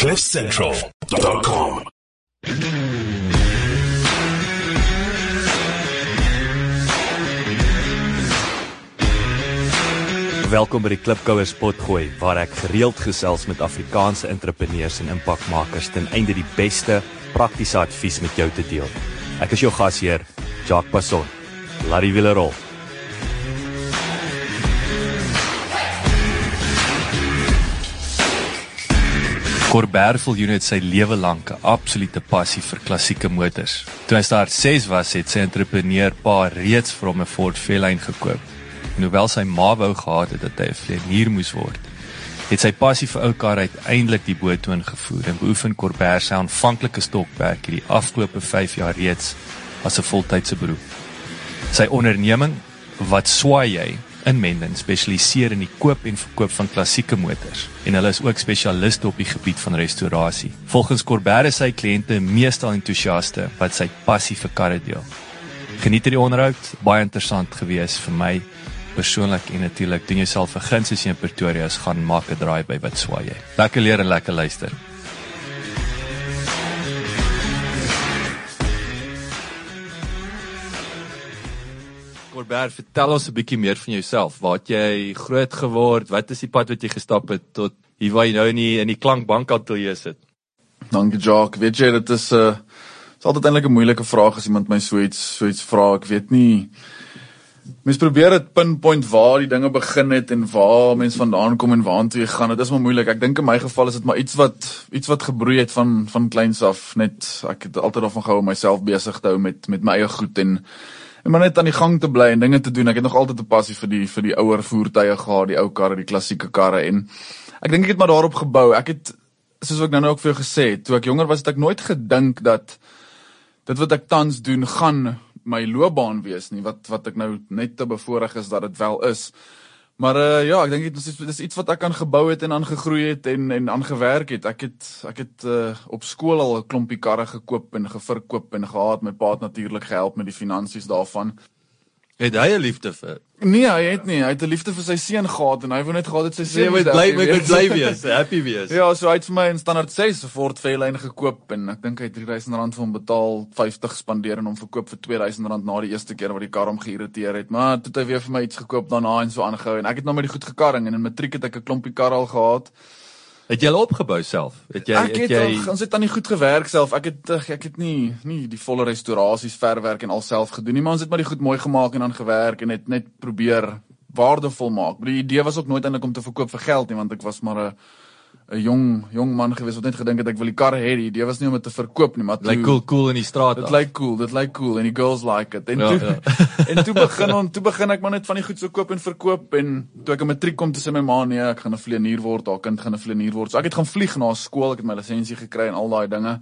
cliffcentral.com Welkom by die Klipkouers Potgooi waar ek gereeld gesels met Afrikaanse entrepreneurs en impakmakers ten einde die beste praktiese advies met jou te deel. Ek is jou gasheer, Jacques Passon. Laat die Corbert Viljoen het sy lewe lank 'n absolute passie vir klassieke motors. Toe hy staar 6 was, het sy entrepreneur pa reeds vir hom 'n Ford Fairlane gekoop. En hoewel sy ma wou gehad het dat hy 'n vlieënier moes word, het sy passie vir ou karre uiteindelik die boetoon gevoer en beoefen Corbert sy aanvanklike stokperdjie die afgelope 5 jaar reeds as 'n voltydse beroep. Sy onderneming, wat swaai jy in Menden spesialiseer in die koop en verkoop van klassieke motors en hulle is ook spesialiste op die gebied van restaurasie. Volgens Corbert is sy kliënte meestal entoesiaste wat sy passie vir karre deel. Geniet hierdie onderhoud, baie interessant gewees vir my persoonlik en natuurlik doen jouself 'n guns as jy in Pretoria is gaan maak 'n draai by jy. Lekker leer en lekker luister. Corbert, vertel ons 'n bietjie meer van jouself. Waar het jy groot geword? Wat is die pad wat jy gestap het tot hier waar jy nou in die in die klankbank ateljee sit? Dankie Jacques. Weet jy dit is 'n uh, is altyd eintlik 'n moeilike vraag as iemand my so iets so iets vra. Ek weet nie Mens probeer dit pinpoint waar die dinge begin het en waar mense vandaan kom en waartoe jy gaan. Dit is maar moeilik. Ek dink in my geval is dit maar iets wat iets wat gebroei het van van kleins af. Net ek het altyd daarvan gehou om myself besig te hou met met my eie goed en en maar net aan die gang te bly en dinge te doen. Ek het nog altyd 'n passie vir die vir die ouer voertuie gehad, die ou karre, die klassieke karre en ek dink ek het maar daarop gebou. Ek het soos ek nou nou ook vir jou gesê het, toe ek jonger was, het ek nooit gedink dat dit wat ek tans doen gaan my loopbaan wees nie wat wat ek nou net te bevoorreg is dat dit wel is. Maar uh ja, ek dink dit is dis iets wat ek aan gebou het en aan gegroei het en en aan gewerk het. Ek het ek het uh op skool al 'n klompie karre gekoop en geverkoop en gehad. My pa het natuurlik gehelp met die finansies daarvan. Het hy 'n liefde vir? Nee, hy het nie. Hy het 'n liefde vir sy seun gehad en hy wou net gehad het sy seun moet bly wees. bly wees, happy wees. Ja, so hy het vir my in standaard 6 'n Ford Fairlane gekoop en ek dink hy het R3000 vir hom betaal, 50 spandeer en hom verkoop vir R2000 na die eerste keer wat die kar hom geïrriteer het. Maar toe het hy weer vir my iets gekoop daarna en so aangehou en ek het nou met die goed gekarring en in matriek het ek 'n klompie kar al gehad. Het jy hulle opgebou self? Het jy ek het het jy ag, ons het aan die goed gewerk self. Ek het ek het nie nie die volle restaurasies, verwerk en alself gedoen nie, maar ons het maar die goed mooi gemaak en aan gewerk en het net probeer waardevol maak. Maar die idee was ook nooit eintlik om te verkoop vir geld nie, want ek was maar 'n 'n jong jong man gewees wat net gedink het ek wil die kar hê. Die idee was nie om dit te verkoop nie, maar toe lyk cool cool in die straat. Dit lyk cool, dit lyk cool en die girls like it. En Ja, toe ja. en toe begin ons toe begin ek maar net van die goed so koop en verkoop en toe ek in matriek kom toe sê my ma nee, ek gaan 'n vlieënier word, haar kind gaan 'n vlieënier word. So ek het gaan vlieg na skool, ek het my lisensie gekry en al daai dinge.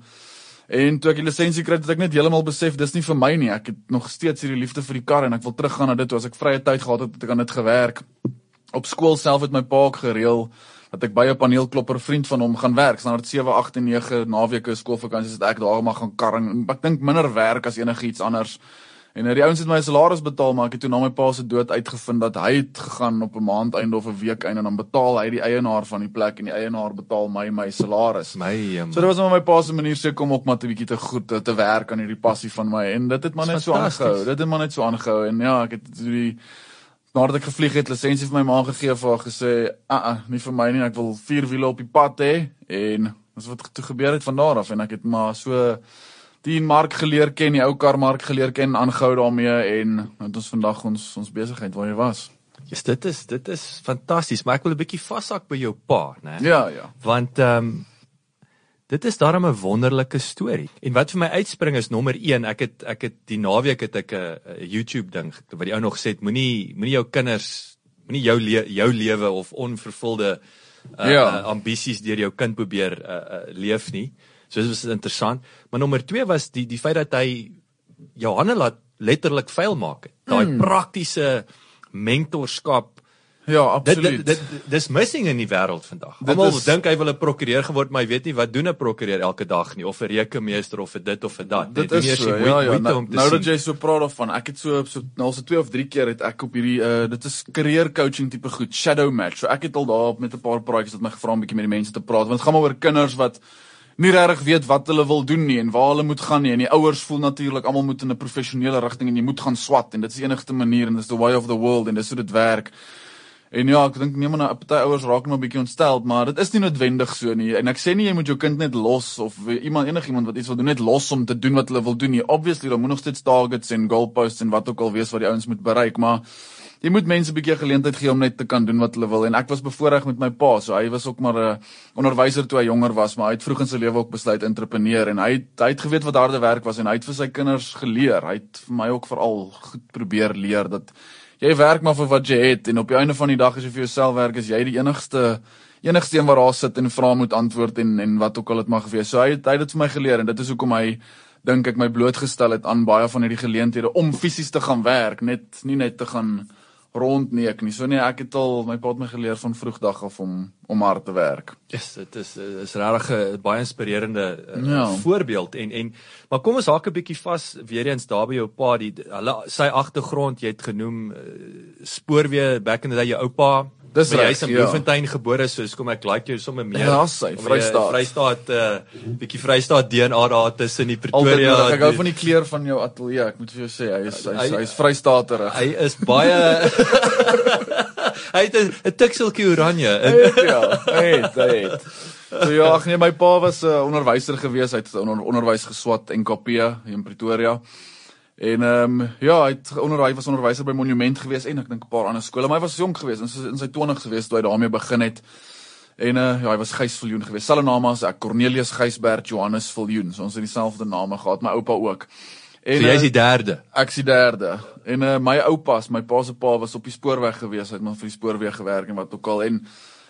En toe ek die lisensie kry, het ek net heeltemal besef dis nie vir my nie. Ek het nog steeds hierdie liefde vir die kar en ek wil teruggaan na dit. Toe as ek vrye tyd gehad het, het ek aan dit gewerk. Op skool self het my pa ook gereël dat ek by 'n paneelklopper vriend van hom gaan werk. Dit 7, 8 en 9 naweke skoolvakansies het ek daar maar gaan karring. Ek dink minder werk as enigiets anders. En uh, die ouens het my salaris betaal, maar ek het toe na my pa se dood uitgevind dat hy het gegaan op 'n maand einde of 'n week einde en dan betaal hy die eienaar van die plek en die eienaar betaal my my salaris. My um, So dit was maar my pa se manier sê kom op maar 'n bietjie te goed te, te werk aan hierdie passie van my en dit het maar net so aangehou. Dit het maar net so aangehou en ja, ek het die nadat ek gevlieg het, lisensie vir my ma gegee vir haar gesê, "Ah, ah, nie vir my nie, ek wil vier wiele op die pad hê." En dis wat toe gebeur het van daar af en ek het maar so die mark geleer ken, die ou karmark geleer ken, aangehou daarmee en nou het ons vandag ons ons besigheid waar jy was. yes, dit is dit is fantasties, maar ek wil 'n bietjie vashak by jou pa, né? Ja, ja. Want ehm um, dit is daarom 'n wonderlike storie. En wat vir my uitspring is nommer 1, ek het ek het die naweek het ek 'n 'n YouTube ding wat die ou nog sê, moenie moenie jou kinders moenie jou le jou lewe of onvervulde uh, Ja. uh, ambisies deur jou kind probeer uh, uh, leef nie. So dit was interessant. Maar nommer 2 was die die feit dat hy jou hande laat letterlik vuil maak het. Daai mm. praktiese mentorskap Ja, Dit absoluut. dit, dit dis missing in die wêreld vandag. Dit Almal is- dink hy wil 'n prokureur geword, maar hy weet nie wat doen 'n prokureur elke dag nie of 'n rekenmeester of 'n dit of 'n dat. Dit Net is so, ja ja. Nou, nou dat jy so praat daarvan, ek het so so nou al so twee of drie keer het ek op hierdie uh dit is career coaching tipe goed, shadow match. So ek het al daar met 'n paar praatjies wat my gevra om 'n bietjie met die mense te praat, want dit gaan maar oor kinders wat nie regtig weet wat hulle wil doen nie en waar hulle moet gaan nie en die ouers voel natuurlik almal moet in 'n professionele rigting en jy moet gaan swat en dit is die enigste manier en dis the way of the world en dis hoe dit werk. En ja, ek dink nee maar nou party ouers raak nou 'n bietjie ontstel, maar dit is nie noodwendig so nie. En ek sê nie jy moet jou kind net los of iemand enigiemand wat iets wil doen net los om te doen wat hulle wil doen nie. Obviously, daar moet nog steeds targets en goalposts en wat ook al wees wat die ouens moet bereik, maar jy moet mense 'n bietjie 'n geleentheid gee om net te kan doen wat hulle wil. En ek was bevoorreg met my pa, so hy was ook maar 'n onderwyser toe hy jonger was, maar hy het vroeg in sy lewe ook besluit entrepreneur en hy het, hy het geweet wat harde werk was en hy het vir sy kinders geleer. Hy het vir my ook veral goed probeer leer dat jy werk maar vir wat jy het en op die einde van die dag as jy vir jouself werk, is jy die enigste enigste een wat daar sit en vra moet antwoord en en wat ook al dit mag wees. So hy het, hy het dit vir my geleer en dit is hoekom hy dink ek my blootgestel het aan baie van hierdie geleenthede om fisies te gaan werk, net nie net te gaan rondneek nie. So nee, ek het al my pa het my geleer van vroegdag af om om hard te werk. Yes, dit is eh, is regtig 'n baie inspirerende uh, Ja. voorbeeld en en maar kom ons haak 'n bietjie vas weer eens daar by jou pa die hulle sy agtergrond jy het genoem uh, spoorweë back in the day jou oupa Dis reg, Jy's in ja. Bloemfontein gebore so kom ek like jou sommer meer. Ja, sy, jy Vrystaat. Vrystaat 'n uh, bietjie Vrystaat DNA daar tussen die Altyd Pretoria. nodig. ek hou van die kleur van jou ateljee. Ek moet vir jou sê hy is hy is, Hy- hy is vrystaterig. Hy is baie Hy het 'n tikseltjie oranje. ja, hy het, hy het. So ja, ag nee, my pa was 'n uh, onderwyser gewees. Hy het onder, onderwys geswat in KP hier in Pretoria. En ehm um, ja, hy het onder hy was onderwyser by Monument gewees en ek dink 'n paar ander skole, maar hy was jonk gewees, in sy in sy 20's gewees toe hy daarmee begin het. En uh, ja, hy was Gys Viljoen gewees. Selfe naam as ek Cornelius Gysbert Johannes Viljoen. So ons het dieselfde name gehad, my oupa ook. En So jy's eh, die derde. Ek is die derde. En uh, my oupas, my pa se pa was op die spoorweg gewees, hy het maar vir die spoorweeg gewerk en wat ook al. En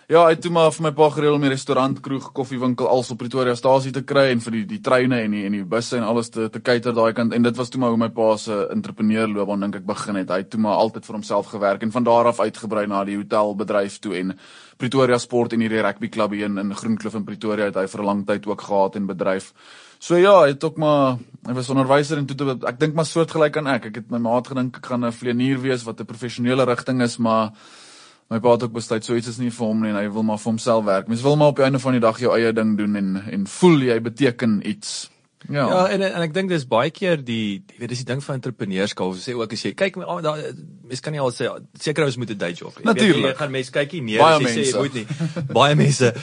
ja, het toe maar vir my pa gereël om die restaurant, kroeg, koffiewinkel als op Pretoria stasie te kry en vir die die treine en die en die busse en alles te te cater daai kant. En dit was toe maar hoe my pa se entrepreneurloopbaan dink ek begin het. Hy het toe maar altyd vir homself gewerk en van daar af uitgebrei na die hotelbedryf toe en Pretoria Sport en hierdie rugby klub hier in in Groenkloof in Pretoria het hy vir 'n lang tyd ook gehad en bedryf. So ja, hy het ook maar hy was onderwyser en toe ek dink maar soortgelyk aan ek. Ek het my maat gedink ek gaan 'n vlieënier wees wat 'n professionele rigting is, maar my pa het ook besluit so iets is nie vir hom nie en hy wil maar vir homself werk. Mens wil maar op die einde van die dag jou eie ding doen en en voel jy beteken iets. Ja. Ja, en en ek dink dis baie keer die jy weet dis die ding van entrepreneurskap. Ons sê ook as jy kyk oh, daar mense kan nie al sê seker ons moet 'n day job hê. Jy weet, Natuurlijk. Jy gaan mense kykie neer Baie as jy sê mense. jy moet nie. Baie mense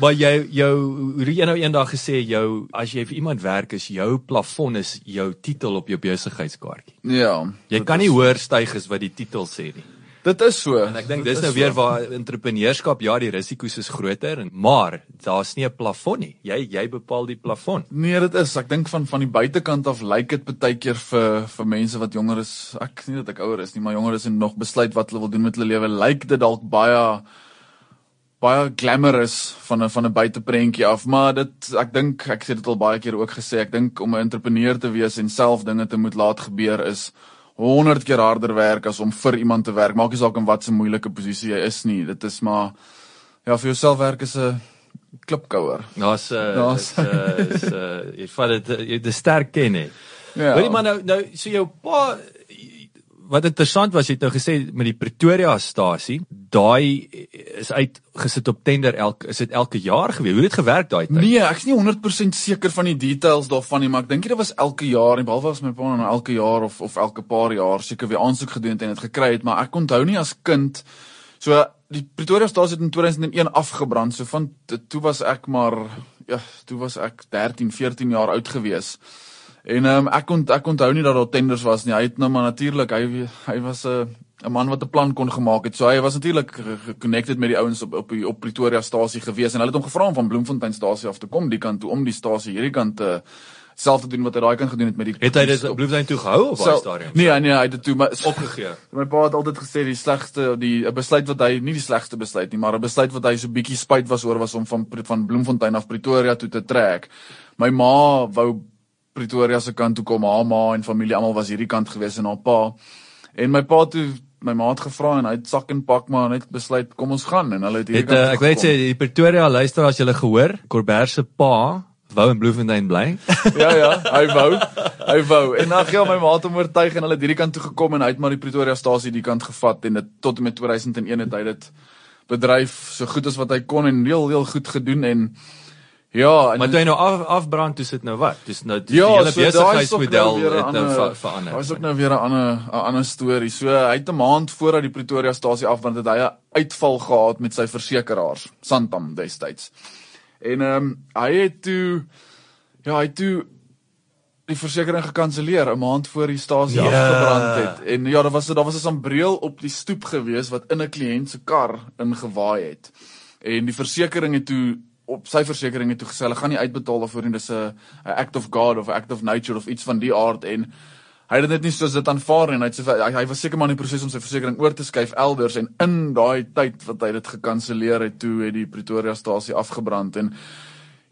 Maar jou jou hoe jy nou eendag gesê jou as jy vir iemand werk is jou plafon is jou titel op jou besigheidskaartjie. Ja. Jy kan is- nie hoër styg as wat die titel sê nie. Dit is so. En ek dink dis is nou so. weer waar entrepreneurskap ja, die risiko's is groter, maar daar's nie 'n plafon nie. Jy jy bepaal die plafon. Nee, dit is. Ek dink van van die buitekant af lyk dit baie keer vir vir mense wat jonger is. Ek nie dat ek ouer is nie, maar jonger is en nog besluit wat hulle wil doen met hulle lewe. Lyk dit dalk baie baie glamorous van 'n van 'n buiteprentjie af, maar dit ek dink ek sê dit al baie keer ook gesê, ek dink om 'n entrepreneur te wees en self dinge te moet laat gebeur is 100 keer harder werk as om vir iemand te werk. Maak nie saak in wat 'n moeilike posisie jy is nie. Dit is maar ja, vir jouself werk is 'n klipkouer. Daar's 'n uh, Daar's- 'n 'n uh, jy vat dit jy dis sterk ken hè. Ja. Hoorie maar nou nou so jou pa wat interessant was jy het nou gesê met die Pretoria stasie, daai is uitgesit op tender elke is dit elke jaar gewees. Hoe het dit gewerk daai tyd? Nee, ek's nie 100% seker van die details daarvan nie, maar ek dink dit was elke jaar en behalwe as my pa nou elke jaar of of elke paar jaar seker weer aansoek gedoen het en dit gekry het, maar ek onthou nie as kind so die Pretoria stasie het in 2001 afgebrand. So van toe was ek maar ja, toe was ek 13, 14 jaar oud gewees. En ehm um, ek ont, ek onthou nie dat daar tenders was nie. Hy het nou maar natuurlik hy hy was 'n 'n man wat 'n plan kon gemaak het. So hy was natuurlik geconnected met die ouens op op die op Pretoria stasie gewees en hulle het hom gevra om van Bloemfontein stasie af te kom die kant toe om die stasie hierdie kant te self te doen wat hy daai kant gedoen het met die Het hy dit op Bloemfontein toe gehou of waar Sel- stadium? Nee, nee, hy het dit toe maar opgegee. My pa het altyd gesê die slegste die 'n besluit wat hy nie die slegste besluit nie, maar 'n besluit wat hy so bietjie spyt was oor was om van van Bloemfontein af Pretoria toe te trek. My ma wou Pretoria se kant toe kom, haar ma en familie almal was hierdie kant gewees en haar pa. En my pa toe my maat gevra en hy het sak en pak maar net besluit kom ons gaan en hulle het hier Het, uh, ek weet sê die Pretoria luisteraars julle gehoor, Corbert se pa wou in Bloemfontein bly. ja ja, hy wou. Hy wou. En dan gee my maat hom oortuig en hulle het hierdie kant toe gekom en hy het maar die Pretoria stasie die kant gevat en dit tot en met 2001 het hy dit bedryf so goed as wat hy kon en heel heel goed gedoen en ja, en Maar toe hy nou af, afbrand, toe sit nou wat? Dis nou die Ja, hele so besigheidsmodel nou het nou ver, verander. Daar is ook nou weer 'n ander 'n ander storie. So hy het 'n maand voordat die Pretoria stasie afbrand het hy 'n uitval gehad met sy versekeraars, Santam destyds. En ehm um, hy het toe ja, hy het toe die versekering gekanselleer 'n maand voor die stasie Ja. afgebrand het. En ja, daar was daar was 'n sambreel op die stoep gewees wat in 'n kliënt se kar ingewaai het. En die versekering het toe op sy versekering het toe gesê hulle gaan nie uitbetaal daarvoor nie dis 'n act of God of act of nature of iets van die aard en hy het dit net nie soos dit aanvaar nie en hy het sê hy, hy was seker maar in die proses om sy versekering oor te skuif elders en in daai tyd wat hy dit gekanselleer het toe het die Pretoria stasie afgebrand en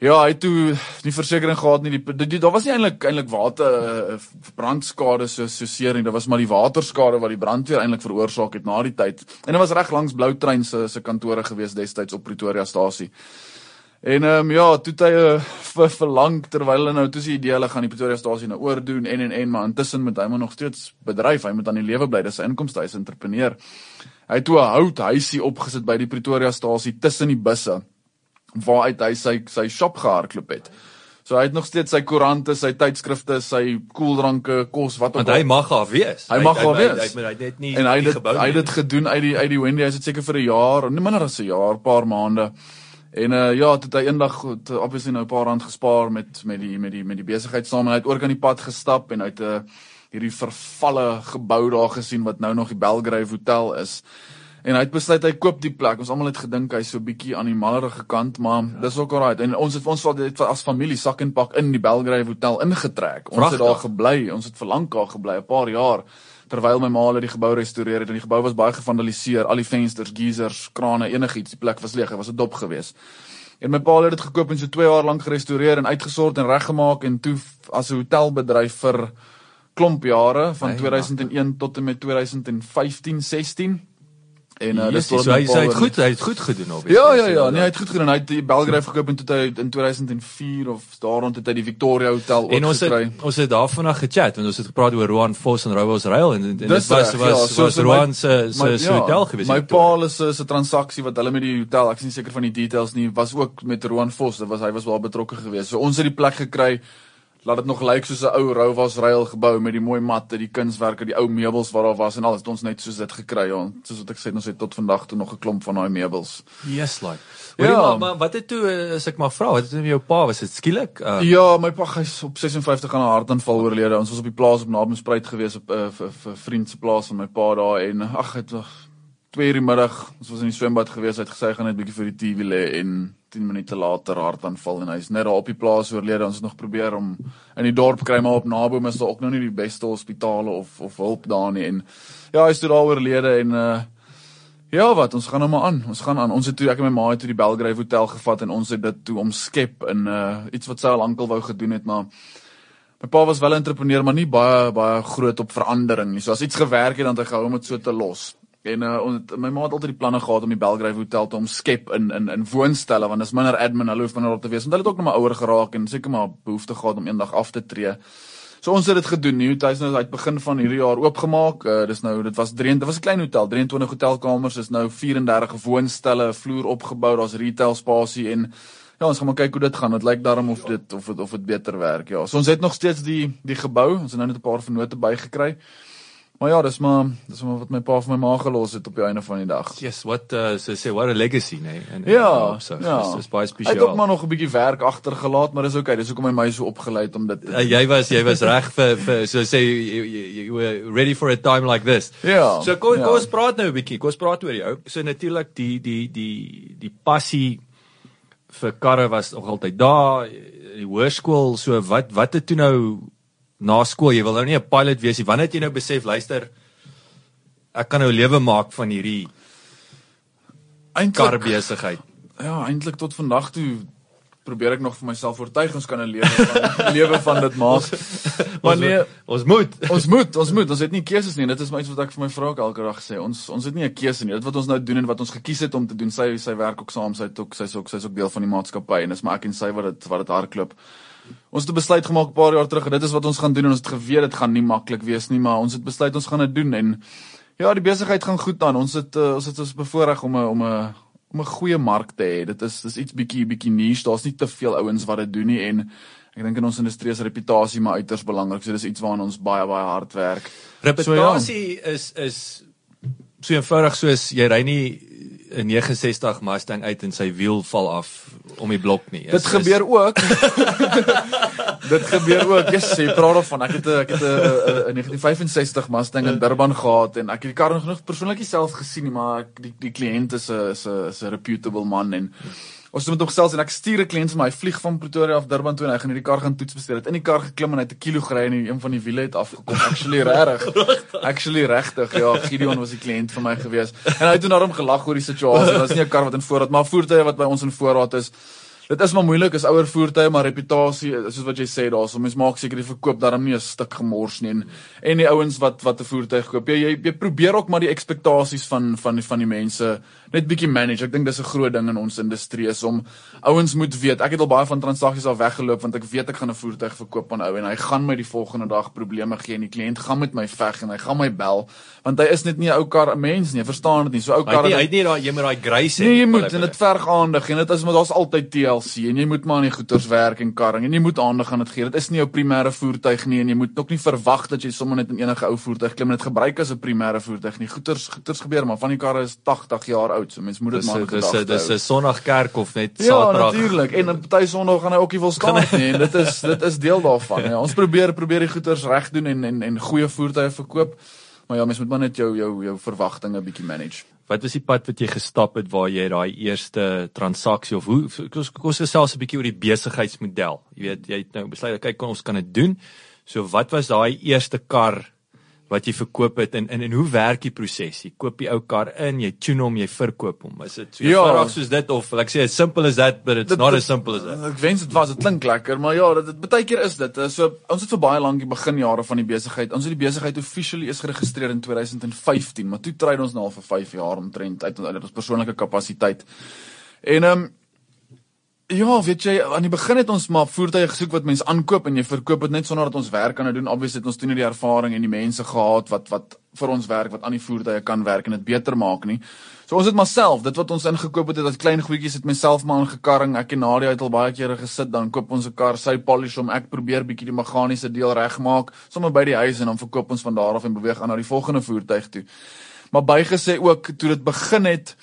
Ja, hy het toe die versekering gehad nie die, die, die daar was nie eintlik eintlik water uh, brandskade so so seer nie. Dit was maar die waterskade wat die brandweer eintlik veroorsaak het na die tyd. En dit was reg langs Bloutrein se se kantore gewees destyds op Pretoria stasie. En ehm um, ja, toe het hy uh, vir verlang terwyl hulle nou toe se idee hulle gaan die Pretoria stasie nou oordoen en en en maar intussen moet hy maar nog steeds bedryf, hy moet aan die lewe bly, dis 'n inkomste, hy's entrepreneur. Hy het toe 'n houthuisie opgesit by die Pretoria stasie tussen die busse waaruit hy sy sy shop gehardloop het. So hy het nog steeds sy koerante, sy tydskrifte, sy koeldranke, kos wat ook Want hy mag daar wees. Hy mag daar wees. Hy hy hy het net nie en hy het hy het dit gedoen uit die uit die Wendy, hy het seker vir 'n jaar, nie minder as 'n jaar, paar maande. En uh ja, het hy eendag het, uh, obviously nou 'n paar rand gespaar met met die met die met die besigheid saam en hy het oor kan die pad gestap en het 'n uh, hierdie vervalle gebou daar gesien wat nou nog die Belgrave Hotel is. En hy het besluit hy koop die plek. Ons almal het gedink hy's so bietjie aan die mallerige kant, maar ja. dis ook alright. En ons het ons het as familie sak en pak in die Belgrave Hotel ingetrek. Ons Prachtig. het daar gebly. Ons het vir lank daar gebly, 'n paar jaar terwyl my ma hulle die gebou restoreer het en die gebou was baie gevandaliseer, al die vensters, geysers, krane, enigiets, die plek was leeg, dit was 'n dop geweest. En my pa het dit gekoop en so 2 jaar lank gerestoreer en uitgesort en reggemaak en toe as 'n hotelbedryf vir klomp jare van Hey, 2001 tot en met 2015, 16. En uh, dis tot so hy hy het goed, hy het goed gedoen op. Ja ja ja, nee, hy het goed gedoen. Hy het die Belgrave gekoop en toe hy in 2004 of daarrond het hy die Victoria Hotel ook En ons gekry. het ons het daarvan af gechat want ons het gepraat oor Roan Vos en Rowels Rail en, en dit was was ja, was, so- was so Roan se se se hotel gewees. My pa 'n se transaksie wat hulle met die hotel, ek is nie seker van die details nie, was ook met Roan Vos. Dit was hy was wel betrokke geweest. So ons het die plek gekry. Laat dit nog lyk soos 'n ou Rowas rail gebou met die mooi matte, die kunswerke, die ou meubels wat daar was en alles het ons net soos dit gekry. Ja. Soos wat ek sê, ons het tot vandag toe nog 'n klomp van daai meubels. Yes like. Ja. Ja, maar, maar wat het toe eh, as ek maar vra, wat het met jou pa was dit skielik? Uh, Ja, my pa hy's op 56 aan 'n hartaanval oorlede. Ons was op die plaas op Nabenspruit gewees op 'n uh, 'n vriend se plaas van my pa daar en ag, dit was 2 uur die middag. Ons was in die swembad gewees. Hy het gesê hy gaan net bietjie vir die TV lê en 10 minute later hartaanval en hy's net daar op die plaas oorlede. Ons het nog probeer om in die dorp kry maar op Nabom is daar ook nou nie die beste hospitale of of hulp daar nie en ja, hy's toe daar oorlede en uh Ja wat, ons gaan nou maar aan. Ons gaan aan. Ons het toe ek en my ma het toe die Belgrave Hotel gevat en ons het dit toe omskep in uh iets wat sy al lankal wou gedoen het, maar my pa was wel 'n entrepreneur, maar nie baie baie groot op verandering nie. So as iets gewerk het dan het hy gehou om dit so te los. En uh ons, my ma het altyd die planne gehad om die Belgrave Hotel te omskep in in in woonstelle want dis minder admin, hulle hoef minder op te wees. Want hulle het ook nog maar ouer geraak en seker maar behoefte gehad om eendag af te tree. So ons het dit gedoen. Die hotel is nou uit begin van hierdie jaar oopgemaak. Uh, dis nou dit was 3 dit was 'n klein hotel, 23 hotelkamers, is nou 34 woonstelle, vloer opgebou, daar's retail spasie en ja, ons gaan maar kyk hoe dit gaan. Dit lyk daarom of dit of dit of dit beter werk. Ja. So ons het nog steeds die die gebou. Ons het nou net 'n paar vennote bygekry. Maar ja, dis maar dis maar wat my pa vir my ma gelos het op die einde van die dag. Yes, what uh, so say what a legacy, nee. En Ja, so, ja. Dis dis baie Hy het ook spesiaal. maar nog 'n bietjie werk agtergelaat, maar dis oukei. Dis hoekom hy my so opgelei het om dit Uh, jy was jy was reg vir vir so sê you, you, you were ready for a time like this. Ja. So kom ja. kom ons praat nou 'n bietjie. Kom ons praat oor jou. So natuurlik die die die die passie vir karre was nog altyd daar. Die hoërskool, so wat wat het toe nou na skool? Jy wil nou nie 'n pilot wees nie. Wanneer het jy nou besef, luister, ek kan nou lewe maak van hierdie Eintlik- karbesigheid? Ja, eintlik tot vandag toe probeer ek nog vir myself oortuig ons kan 'n lewe van lewe van dit maak. Maar nee, ons moet. ons moet, ons moet, ons het nie keuses nie. Dit is maar iets wat ek vir my vrou elke dag sê. Ons ons het nie 'n keuse nie. Dit wat ons nou doen en wat ons gekies het om te doen, sy sy werk ook saam, sy het ook sy's ook sy's ook deel van die maatskappy en dis maar ek en sy wat dit wat dit hardloop. Ons het 'n besluit gemaak 'n paar jaar terug en dit is wat ons gaan doen en ons het geweet dit gaan nie maklik wees nie, maar ons het besluit ons gaan dit doen en ja, die besigheid gaan goed aan. Ons het uh, ons het ons bevoorreg om 'n om 'n om 'n goeie mark te hê. Dit is dis iets bietjie bietjie niche. Daar's nie te veel ouens wat dit doen nie en ek dink in ons industrie is reputasie maar uiters belangrik. So dis iets waaraan ons baie baie hard werk. Reputasie so, ja. is is so eenvoudig soos jy ry nie 'n 69 Mustang uit en sy wiel val af om die blok nie. Dit gebeur is... ook. dit gebeur ook. Yes, jy praat of van ek het 'n ek het 'n 1965 Mustang in Durban gehad en ek het die kar nog genoeg persoonlik self gesien maar die die kliënt is 'n is 'n is 'n reputable man en Ons het met hom gesels en ek stuur 'n kliënt vir my, hy vlieg van Pretoria af Durban toe en hy gaan hierdie kar gaan toets bestuur. Het in die kar geklim en hy het 'n kilo gery en een van die wiele het afgekom. Actually regtig. Actually regtig. Ja, Gideon was die kliënt vir my gewees. En hy het toe na hom gelag oor die situasie. Dit was nie 'n kar wat in voorraad, maar voertuie wat by ons in voorraad is. Dit is maar moeilik is ouer voertuie maar reputasie soos wat jy sê daarso mens maak seker die verkoop daarom nie 'n stuk gemors nie en en die ouens wat wat 'n voertuig koop jy, jy jy probeer ook maar die ekspektasies van van van die mense net bietjie manage ek dink dis 'n groot ding in ons industrie is om ouens moet weet ek het al baie van transaksies al weggeloop want ek weet ek gaan 'n voertuig verkoop aan ou en hy gaan my die volgende dag probleme gee en die kliënt gaan met my veg en hy gaan my bel want hy is net nie 'n ou kar 'n mens nie verstaan dit nie so ou kar hy het nie daai jy moet daai grys hê nee, jy moet en dit verg aandag en dit is maar daar's altyd TL TLC en jy moet maar aan die goeders werk en karring en jy moet aandag aan dit gee. Dit is nie jou primêre voertuig nie en jy moet ook nie verwag dat jy sommer net in enige ou voertuig klim en dit gebruik as 'n primêre voertuig nie. Goeders goeders gebeur maar van die karre is 80 jaar oud. So mense moet dit maar gedagte. Dis dis 'n Sondag kerk of net ja, Saterdag. Ja, natuurlik. En op party Sondag gaan hy ook nie wil staan nie en dit is dit is deel daarvan. Ja, ons probeer probeer die goeders reg doen en en en goeie voertuie verkoop. Maar ja, mens moet maar net jou jou jou verwagtinge bietjie manage. Wat was die pad wat jy gestap het waar jy daai eerste transaksie of hoe kos kos selfs 'n bietjie oor die besigheidsmodel. Jy weet, jy het nou besluit kyk ons kan dit doen. So wat was daai eerste kar wat jy verkoop het en en en hoe werk die proses? Jy koop die ou kar in, jy tune hom, jy verkoop hom. Is dit so ja. eenvoudig soos dit of like sê as simple as that but it's dit, not as simple as that? Ek wens dit was, dit klink lekker, maar ja, dit baie keer is dit. So ons het vir baie lank die beginjare van die besigheid. Ons het die besigheid officially is geregistreer in 2015, maar toe try ons nou al vir 5 jaar omtrent uit uit ons persoonlike kapasiteit. En ehm um, Ja, weet jy, aan die begin het ons maar voertuie gesoek wat mense aankoop en jy verkoop dit net sonder dat ons werk kan doen. Obviously het ons toe nie die ervaring en die mense gehad wat wat vir ons werk wat aan die voertuie kan werk en dit beter maak nie. So ons het maar self, dit wat ons ingekoop het, dit as klein goedjies het myself maar ingekarring. Ek en Nadia het al baie kere gesit dan koop ons 'n kar, sy polish hom, ek probeer bietjie die meganiese deel regmaak, sommer by die huis en dan verkoop ons van daar af en beweeg aan na die volgende voertuig toe. Maar bygesê ook toe dit begin het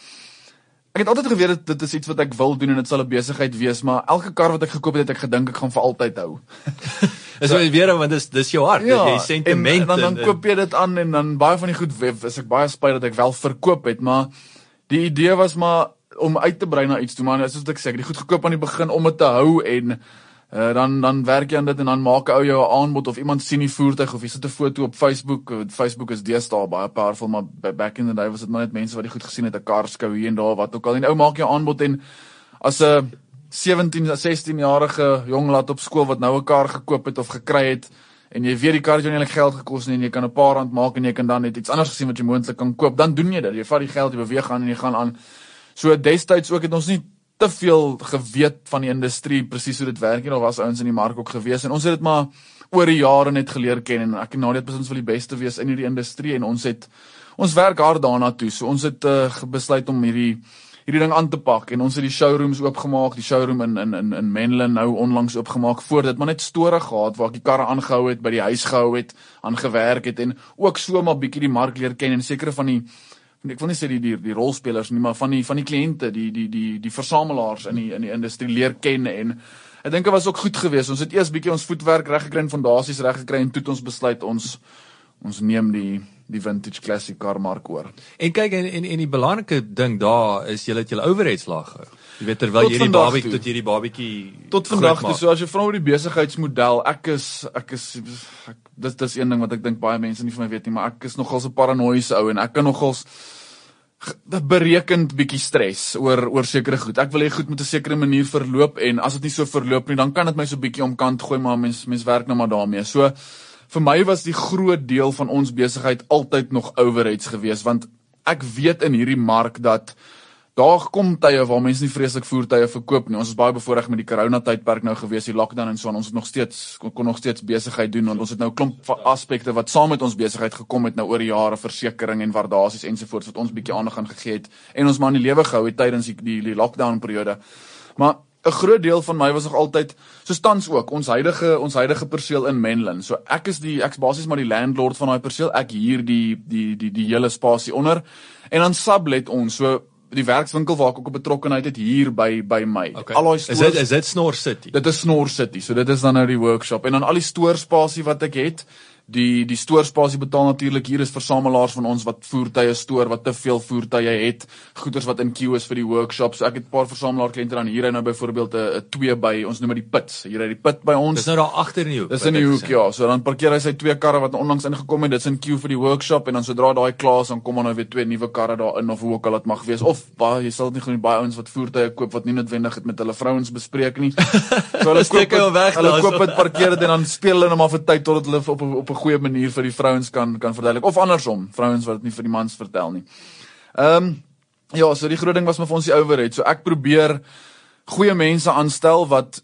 Ek het altyd geweet dit is iets wat ek wil doen en dit sal 'n besigheid wees, maar elke kar wat ek gekoop het, het ek gedink ek gaan vir altyd hou. Dis so, weer want dis dis jou hart, ja, jy sentiment en, en dan dan koop jy dit aan en dan baie van die goed is ek baie spyt dat ek wel verkoop het, maar die idee was maar om uit te brei na iets toe, maar soos ek sê, ek het die goed gekoop aan die begin om dit te hou en Uh, dan dan werk jy aan dit en dan maak 'n ou jou 'n aanbod of iemand sien die voertuig of jy sit 'n foto op Facebook. Facebook is deesdae baie powerful, maar back in the day was dit maar net mense wat dit goed gesien het, 'n kar skou hier en daar wat ook al. En ou maak jou aanbod en as 'n 17, 16 jarige jong laat op skool wat nou 'n kar gekoop het of gekry het en jy weet die kar het jou nie geld gekos nie en jy kan 'n paar rand maak en jy kan dan net iets anders gesien wat jy moontlik kan koop, dan doen jy dit. Jy vat die geld, jy beweeg aan en jy gaan aan. So destyds ook het ons nie te veel geweet van die industrie presies hoe dit werk. En of was ouens in die mark ook gewees en ons het dit maar oor die jare net geleer ken en ek en Nadia het beslis wil die beste wees in hierdie industrie en ons het ons werk hard daarna toe. So ons het uh, besluit om hierdie hierdie ding aan te pak en ons het die showrooms oopgemaak. Die showroom in in in in Menlyn nou onlangs oopgemaak voor dit maar net store gehad waar ek die karre aangehou het by die huis gehou het aan gewerk het en ook so maar bietjie die mark leer ken en sekere van die ek wil nie sê die die die rolspelers nie, maar van die van die kliënte, die die die die versamelaars in die in die industrie leer ken en ek dink dit was ook goed geweest. Ons het eers bietjie ons voetwerk reg gekry en fondasies reg gekry en toe het ons besluit ons ons neem die die vintage classic car mark oor. En kyk en en, en die belangrike ding daar is jy het jou overheads laag gehou. Jy weet terwyl jy die barbie tot hierdie babietjie tot vandag toe. So as jy vra oor die besigheidsmodel, ek is ek is ek, dis dis een ding wat ek dink baie mense nie van my weet nie, maar ek is nogals 'n paranoïese ou en ek kan nogals berekend bietjie stres oor oor sekere goed. Ek wil hê goed moet 'n sekere manier verloop en as dit nie so verloop nie, dan kan dit my so bietjie omkant gooi, maar mens mens werk nou maar daarmee. So vir my was die groot deel van ons besigheid altyd nog overheads geweest want ek weet in hierdie mark dat daar kom tye waar mense nie vreeslik voertuie verkoop nie. Ons is baie bevoordeel met die corona tydperk nou gewees, die lockdown en so aan. Ons het nog steeds kon, kon nog steeds besigheid doen want ons het nou 'n klomp aspekte wat saam met ons besigheid gekom het nou oor die jare, versekerings en waardasies ensovoorts wat ons bietjie aandag aan gegee het en ons maar in die lewe gehou het tydens die die, die lockdown periode. Maar 'n groot deel van my was nog altyd so tans ook ons huidige ons huidige perseel in Menlyn. So ek is die ek's basies maar die landlord van daai perseel. Ek huur die die die die hele spasie onder en dan sublet ons. So die werkswinkel waar ek ook betrokkeheid het hier by by my. Okay. Al daai stores Is dit is dit Snor City? Dit is Snor City. So dit is dan nou die workshop en dan al die stoorspasie wat ek het, die die stoorspasie betaal natuurlik hier is versamelaars van ons wat voertuie stoor wat te veel voertuie het goederes wat in queue is vir die workshops ek het 'n paar versamelaar kliënte dan hier nou byvoorbeeld 'n twee by ons noem dit die pits. Hier uit die pit by ons. Dis nou daar agter in die hoek dis in die hoek ja. so dan parkeer hy sy twee karre wat onlangs ingekom het dit's in queue vir die workshop en dan sodra daai klaar is dan kom dan nou weer twee nuwe karre daarin of hoe ook al dit mag wees. Of baie jy sal dit nie genoeg baie ouens wat voertuie koop wat nie noodwendig het met hulle vrouens bespreek nie. So hulle steek hom weg hulle koop dit parkeer dit en dan speel hulle hom af vir tyd totdat hulle op op 'n goeie manier vir die vrouens kan kan verduidelik of andersom, vrouens wat dit nie vir die mans vertel nie. Ehm um, ja, so die groot ding was met ons die overhead. So ek probeer goeie mense aanstel wat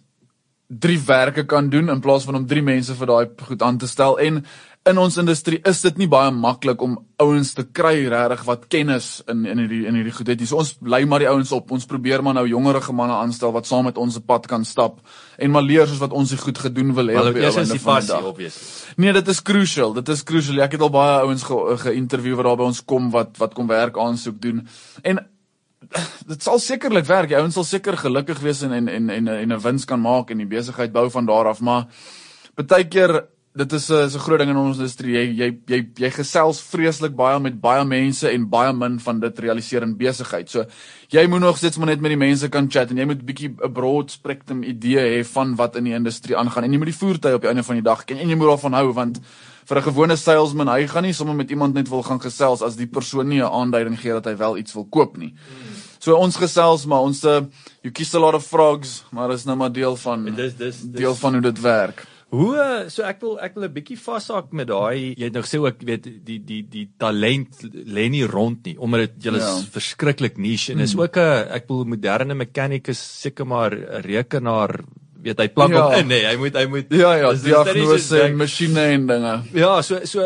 drie werke kan doen in plaas van om drie mense vir daai goed aan te stel en in ons industrie is dit nie baie maklik om ouens te kry regtig wat kennis in in hierdie in hierdie goed het nie. So ons lei maar die ouens op. Ons probeer maar nou jongerige manne aanstel wat saam met ons se pad kan stap en maar leer soos wat ons se goed gedoen wil hê op die einde van die dag. Obviously. Nee, dit is crucial. Dit is crucial. Ek het al baie ouens ge-interview wat daar by ons kom wat wat kom werk aansoek doen. En dit sal sekerlik werk. Die ouens sal seker gelukkig wees en en en en 'n wins kan maak en die besigheid bou van daar af, maar baie keer dit is 'n is 'n groot ding in ons industrie. Jy jy jy jy gesels vreeslik baie met baie mense en baie min van dit realiseer in besigheid. So jy moet nog steeds maar net met die mense kan chat en jy moet 'n bietjie 'n broad spectrum idee hê van wat in die industrie aangaan en jy moet die voertuie op die einde van die dag ken en jy moet daarvan hou want vir 'n gewone salesman, hy gaan nie sommer met iemand net wil gaan gesels as die persoon nie 'n aanduiding gee dat hy wel iets wil koop nie. So ons gesels maar ons uh, you kiss a lot of frogs, maar dit is nou maar deel van dis dis deel van hoe dit werk. Hoe eh, so ek wil ek wil 'n bietjie vashaak met daai jy het nou gesê ook weet die die die talent lê nie rond nie omdat dit julle ja. verskriklik niche en is hmm. ook 'n ek wil moderne mechanicus seker maar 'n rekenaar weet hy plak ja. op in nee hy moet hy moet ja ja diagnose en masjiene en dinge ja so so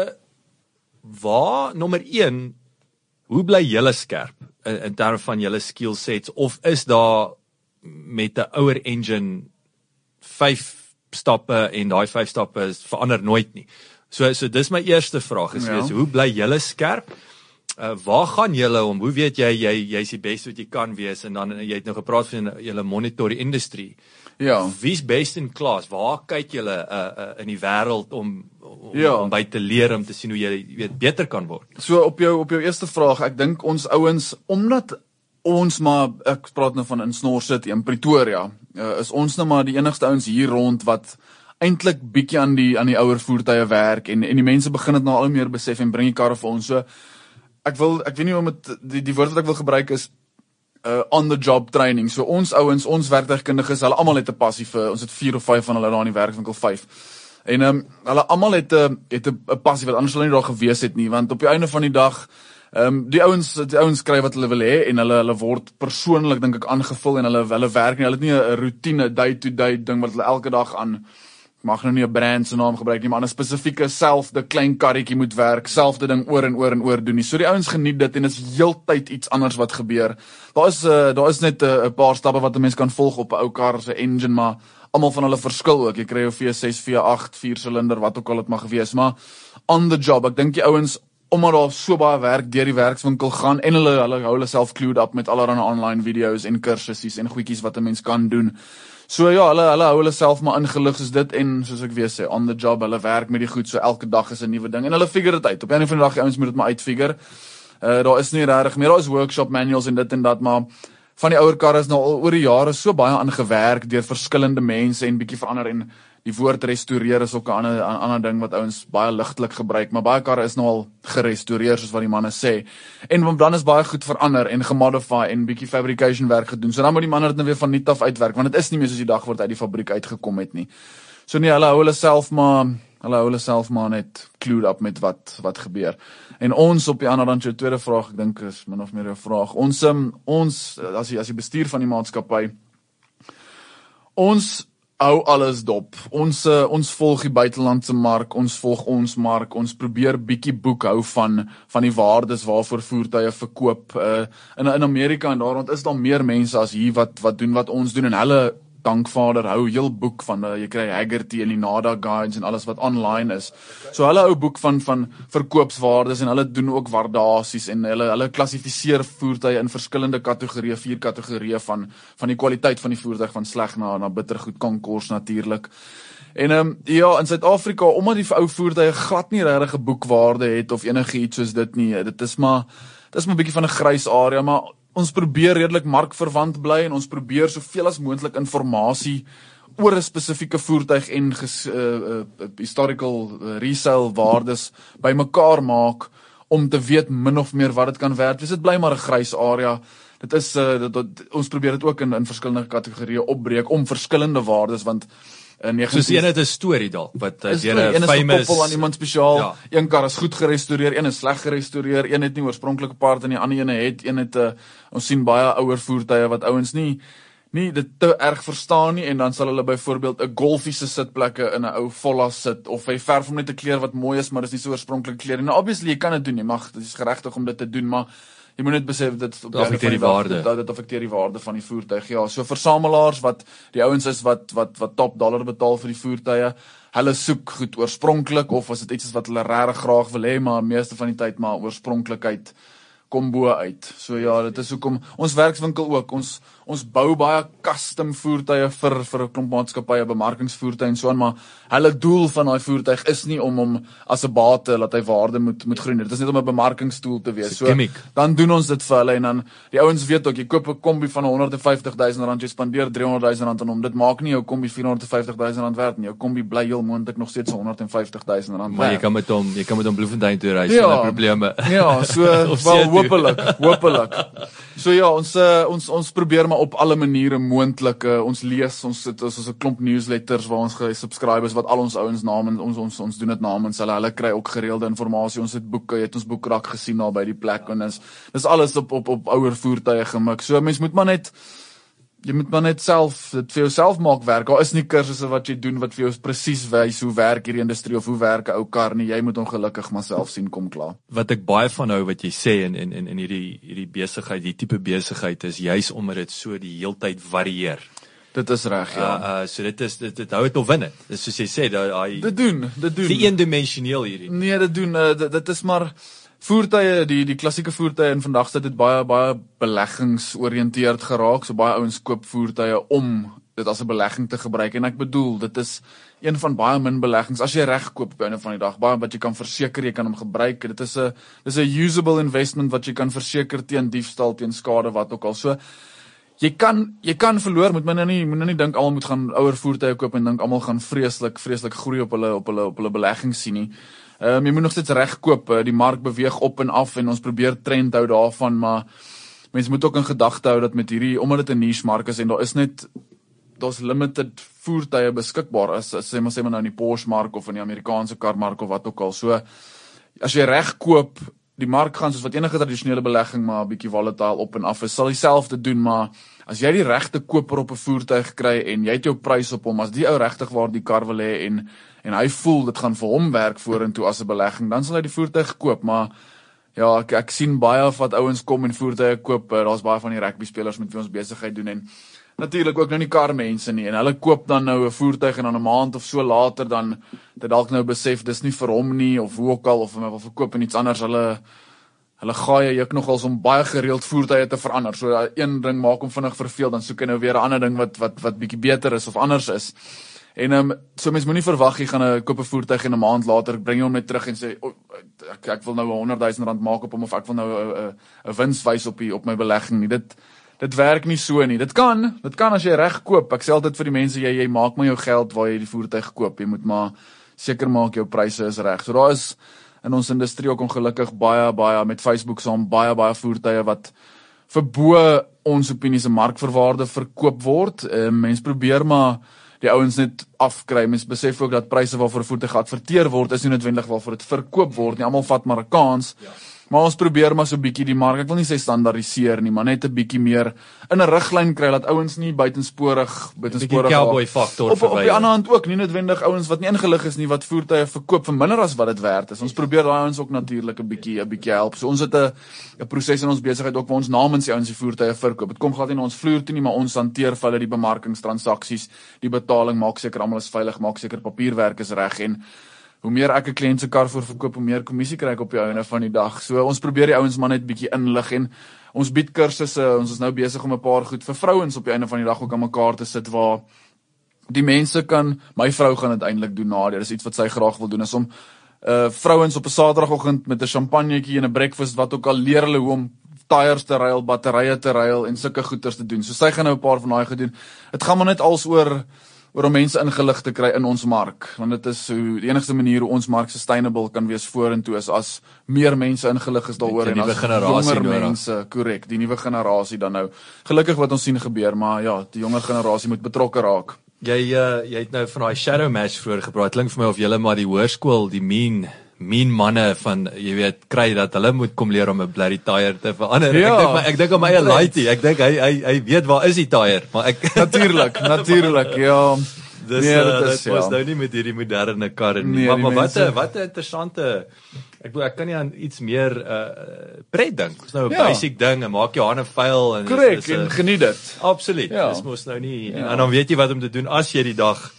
waar nommer 1 hoe bly julle skerp in, in terme van julle skill sets of is daar met 'n ouer engine 5 stappe en daai vyf stappe is verander nooit nie. So so dis my eerste vraag is ja. wees, hoe bly julle skerp? Uh waar gaan julle om? Hoe weet jy jy jy's die beste wat jy kan wees en dan jy het nou gepraat van julle monitor die industrie. Ja. Wie's best in class? Waar kyk julle uh, uh in die wêreld om om, ja. om by te leer om te sien hoe jy weet beter kan word? So op jou op jou eerste vraag, ek dink ons ouens omdat ons maar ek praat nou van in Snor City in Pretoria uh, is ons nou maar die enigste ouens hier rond wat eintlik bietjie aan die aan die ouer voertuie werk en en die mense begin dit nou al meer besef en bring die karre vir ons. So ek wil ek weet nie om met die die woord wat ek wil gebruik is uh on the job training. So ons ouens ons werktuigkundiges hulle almal het 'n passie vir ons het 4 of 5 van hulle daar in die werkswinkel 5 en ehm um, hulle almal het 'n uh, het 'n passie wat anders hulle nie daar gewees het nie want op die einde van die dag Ehm um, die ouens die ouens skryf wat hulle wil hê en hulle hulle word persoonlik dink ek aangevul en hulle hulle werk nie. Hulle het nie 'n roetine day to day ding wat hulle elke dag aan mag nou nie 'n brand se naam gebruik nie maar 'n spesifieke selfde klein karretjie moet werk selfde ding oor en oor en oor doen nie. So die ouens geniet dit en is heeltyd iets anders wat gebeur. Daar is uh, daar is net 'n uh, paar stappe wat 'n mens kan volg op 'n ou kar se engine maar almal van hulle verskil ook. Jy kry jou V6 V8 4 silinder wat ook al dit mag wees maar on the job. Ek dink die ouens omdat daar so baie werk deur die werkswinkel gaan en hulle hulle hou hulle self clued up met allerlei online video's en kursusse en goedjies wat 'n mens kan doen. So ja, hulle hulle hou hulle self maar ingelig soos dit en soos ek weer sê, on the job, hulle werk met die goed so elke dag is 'n nuwe ding en hulle figure dit uit. Op 'n of ander dag die ouens moet dit maar uitfigure. Uh daar is nie regtig meer, daar is workshop manuals en dit en dat, maar van die ouer karre is nou al oor die jare so baie aangewerk deur verskillende mense en bietjie verander en die woord restoreer is ook 'n ander 'n ander ding wat ouens baie ligtelik gebruik, maar baie karre is nou al gerestoreer soos wat die manne sê. En dan is baie goed verander en gemodify en bietjie fabrication werk gedoen. So dan moet die manne dit nou weer van nuut af uitwerk want dit is nie meer soos die dag word uit die fabriek uitgekom het nie. So nee, hulle hou hulle self maar hulle hou hulle self maar net clued up met wat wat gebeur. En ons op die ander kant jou tweede vraag, ek dink is min of meer 'n vraag. Ons um, ons as jy as jy bestuur van die maatskappy ons hou alles dop. Ons uh, ons volg die buitelandse mark, ons volg ons mark. Ons probeer bietjie boekhou van van die waardes waarvoor voertuie verkoop. Uh in in Amerika en daar rond is daar meer mense as hier wat wat doen wat ons doen en hulle Dankvader hou heel boek van uh, jy kry Haggerty en die Nada guides en alles wat online is. So hulle hou boek van van verkoopswaardes en hulle doen ook waardasies en hulle hulle klassifiseer voertuie in verskillende kategorieë, vier kategorieë van van die kwaliteit van die voertuig van sleg na na bittergoed kan kos natuurlik. En ehm um, ja, in Suid-Afrika omdat die ou voertuie glad nie regtig 'n boekwaarde het of enigiets soos dit nie. Dit is maar dit is maar 'n bietjie van 'n grys area, maar ons probeer redelik markverwant bly en ons probeer soveel as moontlik inligting oor 'n spesifieke voertuig en ges, uh, uh, historical uh, resale waardes bymekaar maak om te weet min of meer wat dit kan werd. Dis dit bly maar 'n grys area. Dit is uh, dit, dit, ons probeer dit ook in in verskillende kategorieë opbreek om verskillende waardes want in 19 Soos een het 'n storie dalk wat deur 'n famous koppel aan iemand spesiaal. Ja. Een kar is goed gerestoreer, een is sleg gerestoreer, een het nie oorspronklike parte en die ander een het een het 'n uh, ons sien baie ouer voertuie wat ouens nie nie dit te erg verstaan nie en dan sal hulle byvoorbeeld 'n golfiese sitplekke in 'n ou Volla sit of hy verf hom net 'n kleur wat mooi is maar dis nie so oorspronklike kleur nie. Nou obviously jy kan dit doen, jy mag dit is geregtig om dit te doen, maar jy moet net besef dit affekteer die waarde dat dit affekteer die waarde van die voertuig. Ja, so versamelaars wat die ouens is wat wat wat top dollar betaal vir die voertuie, hulle soek goed oorspronklik of as dit iets is wat hulle regtig graag wil hê, maar meeste van die tyd maar oorspronklikheid kom bo uit. So ja, dit is hoekom ons werkswinkel ook. Ons ons bou baie custom voertuie vir vir 'n klomp maatskappye, bemarkingsvoertuie en so aan, maar hulle doel van daai voertuig is nie om hom as 'n bate laat hy waarde moet moet groei. Dit is net om 'n bemarkingstoel te wees. So dan doen ons dit vir hulle en dan die ouens weet ook jy koop 'n kombi van 150 000 rand, jy spandeer 300 000 rand aan hom. Dit maak nie jou kombi 450 000 rand werd nie. Jou kombi bly heel moontlik nog steeds 150 000 rand. Maar jy kan met hom, jy kan met hom Bloemfontein toe reis ja, sonder probleme. Ja, so wel hopelik, hopelik. So ja, ons uh, ons ons probeer maar op alle maniere moontlik uh, ons lees, ons sit ons is 'n klomp newsletters waar ons gesubscribers wat al ons ouens name ons ons ons doen dit namens hulle. Hulle kry ook gereelde inligting. Ons het boeke, het ons boekrak gesien daar by die plek en dis dis alles op op op ouer voertuie gemik. So mens moet maar net jy moet maar net self dit vir jouself maak werk. Daar is nie kursusse wat jy doen wat vir jou presies wys hoe werk hierdie industrie of hoe werk 'n ou kar nie. Jy moet ongelukkig maar self sien kom klaar. Wat ek baie van hou wat jy sê in in in in hierdie hierdie besigheid, die tipe besigheid is juis omdat dit so die heeltyd varieer. Dit is reg, ja. Uh, uh so dit is dit dit hou dit of win dit. Dis soos jy sê daai Dit doen, dit doen. Die eendimensioneel hierdie. Nee, dit doen uh, dit, dit is maar voertuie die die klassieke voertuie in vandag se dit baie baie beleggingsoriënteerd geraak. So baie ouens koop voertuie om dit as 'n belegging te gebruik. En ek bedoel dit is een van baie min beleggings. As jy reg koop op einde van die dag baie wat jy kan verseker jy kan hom gebruik. Dit is 'n dis 'n usable investment wat jy kan verseker teen diefstal teen skade wat ook al. So jy kan jy kan verloor. Moet my nou nie moet nou nie dink almal moet gaan ouer voertuie koop en dink almal gaan vreeslik vreeslik groei op hulle op hulle op hulle belegging sien nie Ehm um, jy moet nog steeds reg koop. Uh, die mark beweeg op en af en ons probeer trend hou daarvan, maar mense moet ook in gedagte hou dat met hierdie omdat dit 'n niche mark is en daar is net daar's limited voertuie beskikbaar as sê maar sê maar nou in die Porsche mark of in die Amerikaanse karmark of wat ook al. So as jy reg koop, die mark gaan soos wat enige tradisionele belegging maar 'n bietjie volatile op en af is. Sal dieselfde doen, maar as jy die regte koper op 'n voertuig kry en jy het jou prys op hom, as die ou regtig waar die kar wil hê en en hy voel dit gaan vir hom werk vorentoe as 'n belegging, dan sal hy die voertuig koop, maar ja, ek ek sien baie wat ouens kom en voertuie koop. Eh, daar's baie van die rugby spelers met wie ons besigheid doen en natuurlik ook nou nie kar mense nie en hulle koop dan nou 'n voertuig en dan 'n maand of so later dan dit dalk nou besef dis nie vir hom nie of hoe ook al of hulle wil verkoop en iets anders hulle hulle gaai jy nogals om baie gereeld voertuie te verander. So een ding maak hom vinnig verveel dan soek hy nou weer 'n ander ding wat wat wat bietjie beter is of anders is. En ehm um, so mens moenie verwag jy gaan 'n koop 'n voertuig en 'n maand later bring jy hom net terug en sê oh, ek ek wil nou 'n 100 000 rand maak op hom of ek wil nou 'n 'n wins wys op die op my belegging nie. Dit dit werk nie so nie. Dit kan, dit kan as jy reg koop. Ek sê altyd vir die mense jy jy maak maar jou geld waar jy die voertuig koop. Jy moet maar seker maak jou pryse is reg. So daar is in ons industrie ook ongelukkig baie baie met Facebook saam baie baie voertuie wat verbo ons opinie se markverwaarde verkoop word. Uh, mens probeer maar die ouens net afkry. Mens besef ook dat pryse waarvoor voertuig geadverteer word is nie noodwendig waarvoor dit verkoop word nie. Almal vat maar 'n kans. Ja. Maar ons probeer maar so 'n bietjie die mark. Ek wil nie sê standaardiseer nie, maar net 'n bietjie meer in 'n riglyn kry dat ouens nie buitensporig buitensporig cowboy faktor op, op die ander hand ook nie noodwendig ouens wat nie ingelig is nie wat voertuie verkoop vir minder as wat dit werd is. Ons probeer daai ouens ook natuurlik 'n bietjie 'n bietjie help. So ons het 'n 'n proses in ons besigheid ook waar ons namens die ouens die voertuie verkoop. Dit kom glad nie na ons vloer toe nie, maar ons hanteer vir hulle die bemarkingstransaksies, die betaling, maak seker almal is veilig, maak seker papierwerk is reg en hoe meer ek 'n kliënt se kar voorverkoop, hoe meer kommissie kry ek op die einde van die dag. So ons probeer die ouens maar net bietjie inlig en ons bied kursusse. Ons is nou besig om 'n paar goed vir vrouens op die einde van die dag ook aan mekaar te sit waar die mense kan my vrou gaan dit eintlik doen na. Dit is iets wat sy graag wil doen is om uh vrouens op 'n Saterdagoggend met 'n champagnetjie en 'n breakfast wat ook al leer hulle hoe om tyres te ruil, batterye te ruil en sulke goeders te doen. So sy gaan nou 'n paar van daai gedoen. Dit gaan maar net als oor oor om mense ingelig te kry in ons mark want dit is hoe die enigste manier hoe ons mark sustainable kan wees vorentoe is as meer mense ingelig is daaroor en as jonger mense korrek die nuwe generasie dan nou. Gelukkig wat ons sien gebeur maar ja die jonger generasie moet betrokke raak. Jy uh, jy het nou van daai shadow match vroeër gepraat. Klink vir my of jy maar die hoërskool die mean min manne van jy weet kry dat hulle moet kom leer om 'n bloody tire te verander. Ja, ek dink maar ek dink aan my lighty. Ek dink hy hy hy weet waar is die tire, maar ek natuurlik, natuurlik. Ja. Dis nee, uh, dit is ja. was nou nie met hierdie moderne karre nie. Nee, maar maar wat 'n wat 'n interessante ek bedoel ek kan nie aan iets meer uh pret dink. Dis nou 'n ja. basic ding en maak jou hande vuil en Correct, is, is en geniet dit. Absoluut. Ja. Dis mos nou nie ja. en dan weet jy wat om te doen as jy die dag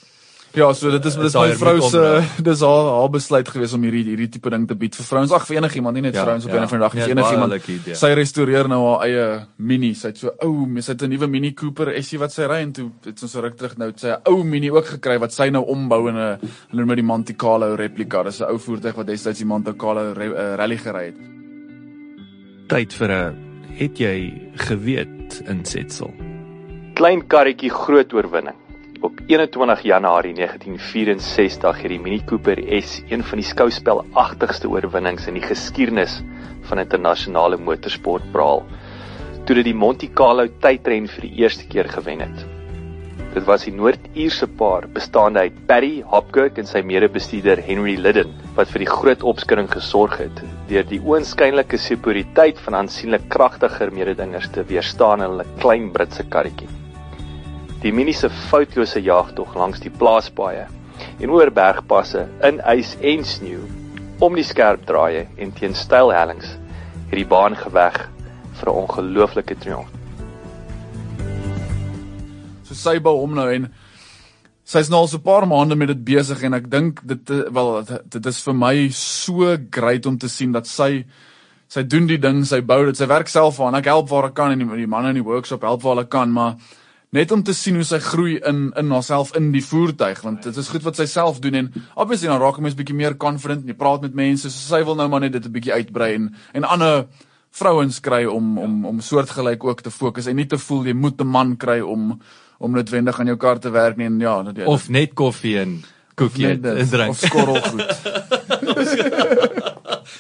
Ja, so dit is dis my vrou se dis haar haar besluit gewees om hierdie hierdie tipe ding te bied vir vrouens. Ag vir enigiemand, nie net ja, vrouens op ja, 'n van die dag, ja, enigiemand. Sy restoreer nou haar eie mini. Sy het so ou, sy het 'n nuwe Mini Cooper SUV wat sy ry en toe het ons so ruk terug nou sy ou mini ook gekry wat sy nou ombou in 'n hulle noem dit die Monte Carlo replika. Dis 'n ou voertuig wat destyds die Monte Carlo uh, rally gery het. Tyd vir 'n het jy geweet insetsel. Klein karretjie groot oorwinning. Op 21 Januarie 1964 het die Mini Cooper S een van die skouspelagtigste oorwinnings in die geskiedenis van internasionale motorsport behaal. Toe dit die Monte Carlo tydren vir die eerste keer gewen het. Dit was die Noord-Ierse paar bestaande uit Paddy Hopkirk en sy mede-bestuurder Henry Lydon wat vir die groot opskudding gesorg het deur die oënskynlike superioriteit van aansienlik kragtiger mededingers te weerstaan in hulle klein Britse karretjie. Die Mini se foutlose jagtog langs die plaaspaaie en oor bergpasse in ys en sneeu om die skerp draaie en teen steil hellings het die baan geweg vir 'n ongelooflike triomf. So sy bou hom nou en sy's nou al so 'n paar maande met dit besig en ek dink dit wel dit is vir my so great om te sien dat sy sy doen die ding, sy bou dit, sy werk self aan. Ek help waar ek kan en die, die manne in die workshop help waar hulle kan, maar net om te sien hoe sy groei in in haarself in die voertuig want dit is goed wat sy self doen en obviously dan raak 'n mens bietjie meer confident en jy praat met mense so sy wil nou maar net dit 'n bietjie uitbrei en en ander vrouens kry om om om soortgelyk ook te fokus en nie te voel jy moet 'n man kry om om noodwendig aan jou kar te werk nie en ja net of net koffie en koekie en drink of skorrel goed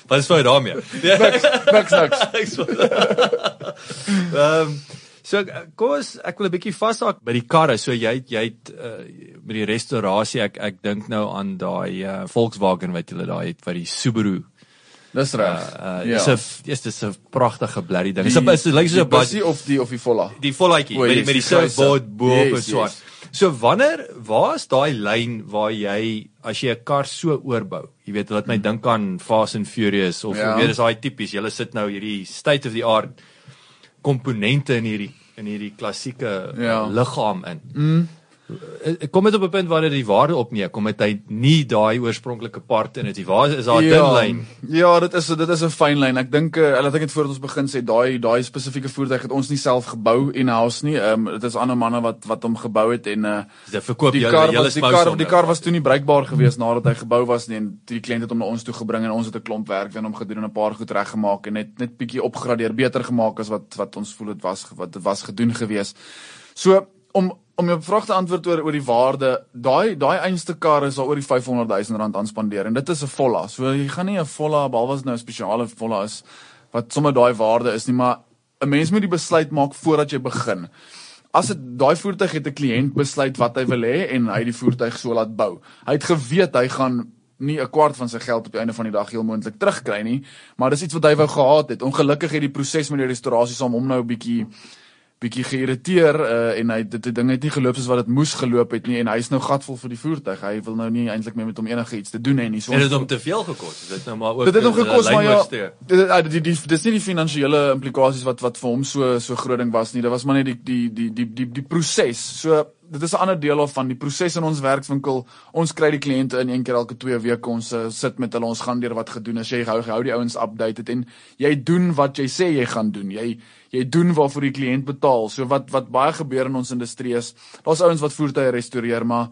Wat is vir daarmee? Niks niks niks. Ehm So kom ons ek wil 'n bietjie vashaak by die karre. So jy jy het uh, met die restaurasie ek ek dink nou aan daai uh, Volkswagen wat jy daai het vir die Subaru. Dis reg. Uh, uh, ja. Dis dis 'n pragtige blerrie ding. Dis is lyk soos 'n busie of die of die volla. Die vollaatjie oh, met, met die surfboard bo op en so. So wanneer waar's daai lyn waar jy as jy 'n kar so oorbou, jy weet wat my hmm. dink aan Fast and Furious of ja. weet is daai tipies, jy sit nou hierdie state of the art komponente in hierdie in hierdie klassieke ja. liggaam in. Mm. Eh, kom dit op 'n punt waar dit die waarde opneem, kom dit hy nie daai oorspronklike part in dit. Waar is daar 'n ja, dun lyn? Ja, dit is dit is 'n fyn lyn. Ek dink uh, laat ek dit voor ons begin sê, daai daai spesifieke voertuig het ons nie self gebou in-house nie. Ehm um, dit is ander manne wat wat hom gebou het en uh dit verkoop die kar was, die kar die kar was toe nie bruikbaar geweest nadat hy gebou was nie en die kliënt het hom na ons toe gebring en ons het 'n klomp werk aan hom gedoen en 'n paar goed reggemaak en net net bietjie opgradeer, beter gemaak as wat wat ons voel dit was wat dit was gedoen geweest. So om om jou vraag te antwoord oor oor die waarde, daai daai einste kar is al oor die 500 000 rand aanspandeer en dit is 'n volla. So jy gaan nie 'n volla behalwe as nou 'n spesiale volla is wat sommer daai waarde is nie, maar 'n mens moet die besluit maak voordat jy begin. As dit daai voertuig het 'n kliënt besluit wat hy wil hê en hy die voertuig so laat bou. Hy het geweet hy gaan nie 'n kwart van sy geld op die einde van die dag heel moontlik terugkry nie, maar dis iets wat hy wou gehad het. Ongelukkig het die proses met die restaurasie saam hom nou 'n bietjie bietjie geïrriteer uh, en hy dit die ding het nie geloop soos wat dit moes geloop het nie en hy's nou gatvol vir die voertuig. Hy wil nou nie eintlik meer met hom enige iets te doen hê nie. So het dit hom te veel gekos. Dit nou maar ook Dit het hom gekos maar ja. Dit die, die, die dis nie die finansiële implikasies wat wat vir hom so so groot ding was nie. Dit was maar net die die die die die die proses. So dit is 'n ander deel of van die proses in ons werkswinkel. Ons kry die kliënte in een keer elke 2 weke. Ons uh, sit met hulle, ons gaan deur wat gedoen is. Jy hou hou die ouens updated en jy doen wat jy sê jy gaan doen. Jy jy doen waarvoor die kliënt betaal. So wat wat baie gebeur in ons industrie is, daar's ouens wat voertuie restoreer, maar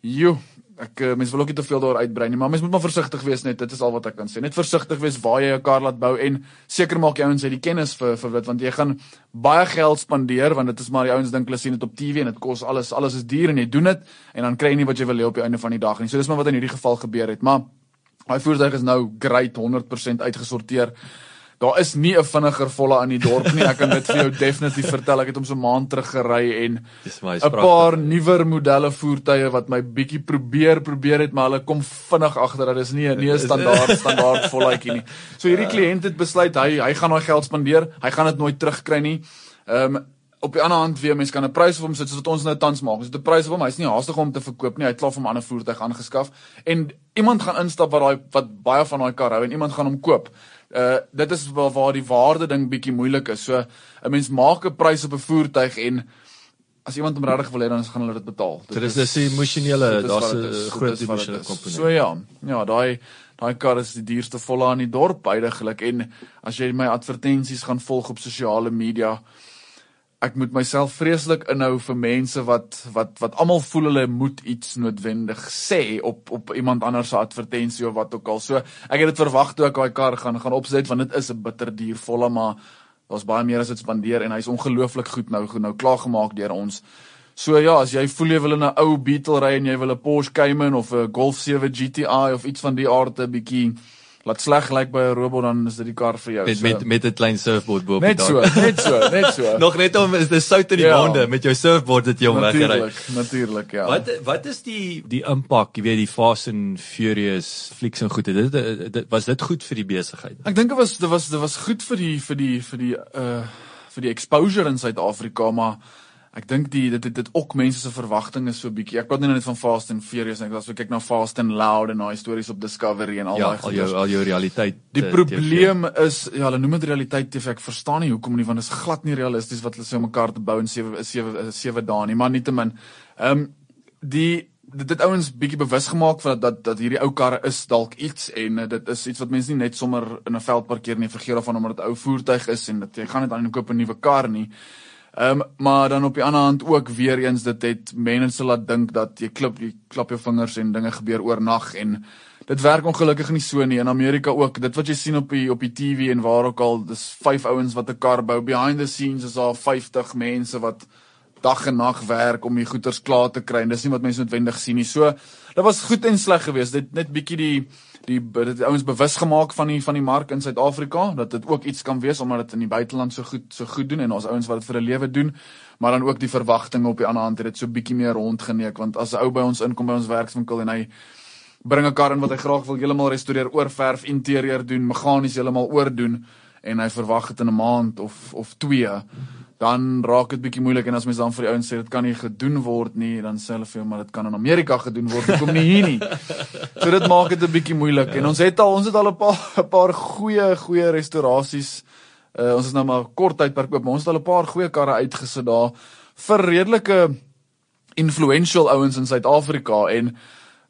joe Ek uh, mense wil ook nie te veel daar uitbrei nie, maar mense moet maar versigtig wees net. Dit is al wat ek kan sê. Net versigtig wees waar jy 'n kar laat bou en seker maak jy ouens het die kennis vir vir dit want jy gaan baie geld spandeer want dit is maar die ouens dink hulle sien dit op TV en dit kos alles alles is duur en jy doen dit en dan kry jy nie wat jy wil hê op die einde van die dag nie. So dis maar wat in hierdie geval gebeur het. Maar daai voertuig is nou great 100% uitgesorteer. Daar is nie 'n vinniger volle aan die dorp nie. Ek kan dit vir jou definitief vertel. Ek het hom so maand terug gery en 'n paar nuwer modelle voertuie wat my bietjie probeer probeer het, maar hulle kom vinnig agter dat dis nie 'n nie 'n standaard standaard volletjie nie. So hierdie kliënt het besluit hy hy gaan daai geld spandeer. Hy gaan dit nooit terugkry nie. Ehm um, op die ander hand weer mense kan 'n prys op hom sit soos wat ons nou tans maak. Ons het 'n prys op hom. Hy's nie haastig om te verkoop nie. Hy het klaar van 'n ander voertuig aangeskaf en iemand gaan instap wat daai wat baie van daai kar hou en iemand gaan hom koop. Uh dit is waar waar die waarde ding bietjie moeilik is. So 'n mens maak 'n prys op 'n voertuig en as iemand hom regtig wil hê dan gaan hulle dit betaal. Dit, dit is dis emosionele, daar's 'n groot emosionele komponent. So ja. Ja, daai daai kar is die duurste volle aan die dorp heidaglik en as jy my advertensies gaan volg op sosiale media, ek moet myself vreeslik inhou vir mense wat wat wat almal voel hulle moet iets noodwendig sê op op iemand anders se advertensie of wat ook al. So ek het dit verwag toe ek daai kar gaan gaan opsit want dit is 'n bitter duur volle maar daar's baie meer as dit spandeer en hy's ongelooflik goed nou nou klaar gemaak deur ons. So ja, as jy voel jy wil in 'n ou Beetle ry en jy wil 'n Porsche Cayman of 'n Golf 7 GTI of iets van die aard 'n bietjie laat sleg lyk by 'n robot dan is dit die kar vir jou. Met so. met met 'n klein surfboard bo op die dak. Net so, net so, net so. Nog net om is dit sout in die ja. wonde met jou surfboard dit jy om weggery. Natuurlik, natuurlik, ja. Wat wat is die die impak, jy weet die Fast and Furious flieks en goed. Dit, dit, dit was dit goed vir die besigheid. Ek dink dit was dit was dit was goed vir die vir die vir die uh vir die exposure in Suid-Afrika, maar Ek dink die dit dit, dit ook mense se verwagtinge so bietjie. Ek praat nie net van Fast and Furious nie, ek was so kyk na Fast and Loud en daai stories op Discovery en al ja, daai al jou al jou realiteit. Die uh, probleem TV. is ja, hulle noem dit realiteit TV. Ek verstaan nie hoekom nie want dit is glad nie realisties wat hulle sê om mekaar te bou in 7 7 7 dae nie, maar nietemin. Ehm um, die dit dit ouens bietjie bewus gemaak van dat, dat dat hierdie ou karre is dalk iets en uh, dit is iets wat mense nie net sommer in 'n veld parkeer nie, vergeet daarvan omdat dit ou voertuig is en dat jy gaan net aan koop 'n nuwe kar nie. Ehm um, maar dan op die ander hand ook weer eens dit het mense laat dink dat jy klip jy klap jou vingers en dinge gebeur oornag en dit werk ongelukkig nie so nie. In Amerika ook dit wat jy sien op die op die TV en waar ook al dis vyf ouens wat 'n kar bou. Behind the scenes is daar 50 mense wat dag en nag werk om die goederes klaar te kry. En dis nie wat mense noodwendig sien nie. So dit was goed en sleg geweest. Dit net bietjie die die dit ouens bewus gemaak van die van die mark in Suid-Afrika dat dit ook iets kan wees omdat dit in die buiteland so goed so goed doen en ons ouens wat dit vir 'n lewe doen. Maar dan ook die verwagtinge op die ander hand het dit so bietjie meer rondgeneek. Want as 'n ou by ons inkom by ons werkswinkel en hy bring 'n kar in wat hy graag wil heeltemal restoreer oorverf interieur doen meganies heeltemal oordoen en hy verwag dit in 'n maand of of 2 dan raak dit bietjie moeilik en as mense dan vir die ouens sê dit kan nie gedoen word nie, dan sê hulle vir jou maar dit kan in Amerika gedoen word, hoekom nie hier nie? So dit maak dit 'n bietjie moeilik ja. en ons het al ons het al 'n paar 'n paar goeie goeie restaurasies. Uh, ons is nou maar kort tydperk oop, maar ons het al 'n paar goeie karre uitgesit daar vir redelike influential ouens in Suid-Afrika en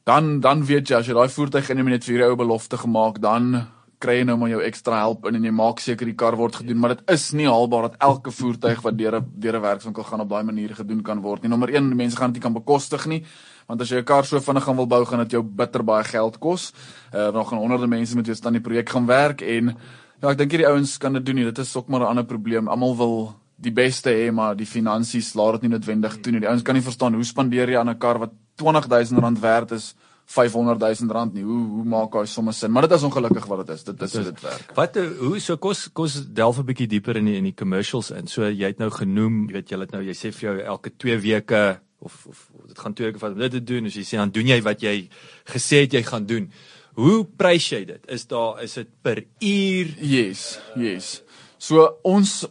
dan dan weet jy as jy daai voertuig in 'n minuut vir jou belofte gemaak dan kry jy nou maar jou ekstra help in en jy maak seker die kar word gedoen maar dit is nie haalbaar dat elke voertuig wat deur 'n deur 'n werkswinkel gaan op daai manier gedoen kan word nie. Nommer 1 mense gaan dit nie kan bekostig nie want as jy 'n kar so vinnig gaan wil bou gaan dit jou bitter baie geld kos. Uh, dan gaan honderde mense met wees dan die projek gaan werk en ja ek dink hierdie ouens kan dit doen nie. Dit is ook maar 'n ander probleem. Almal wil die beste hê, maar die finansies laat dit nie noodwendig toe nie. Die ouens kan nie verstaan hoe spandeer jy aan 'n kar wat R20000 werd is 500000 rand nie. Hoe hoe maak daai somme sin? Maar dit is ongelukkig wat dit is. Dit is hoe dit werk. Wat eh, hoe so kos kos delf 'n bietjie dieper in die in die commercials in. So jy het nou genoem, jy weet jy het nou jy sê vir jou elke 2 weke of of dit gaan 2 weke vat om dit te doen. As jy sê dan doen jy wat jy gesê het jy gaan doen. Hoe prys jy dit? Is daar is dit per uur? Yes, yes. So ons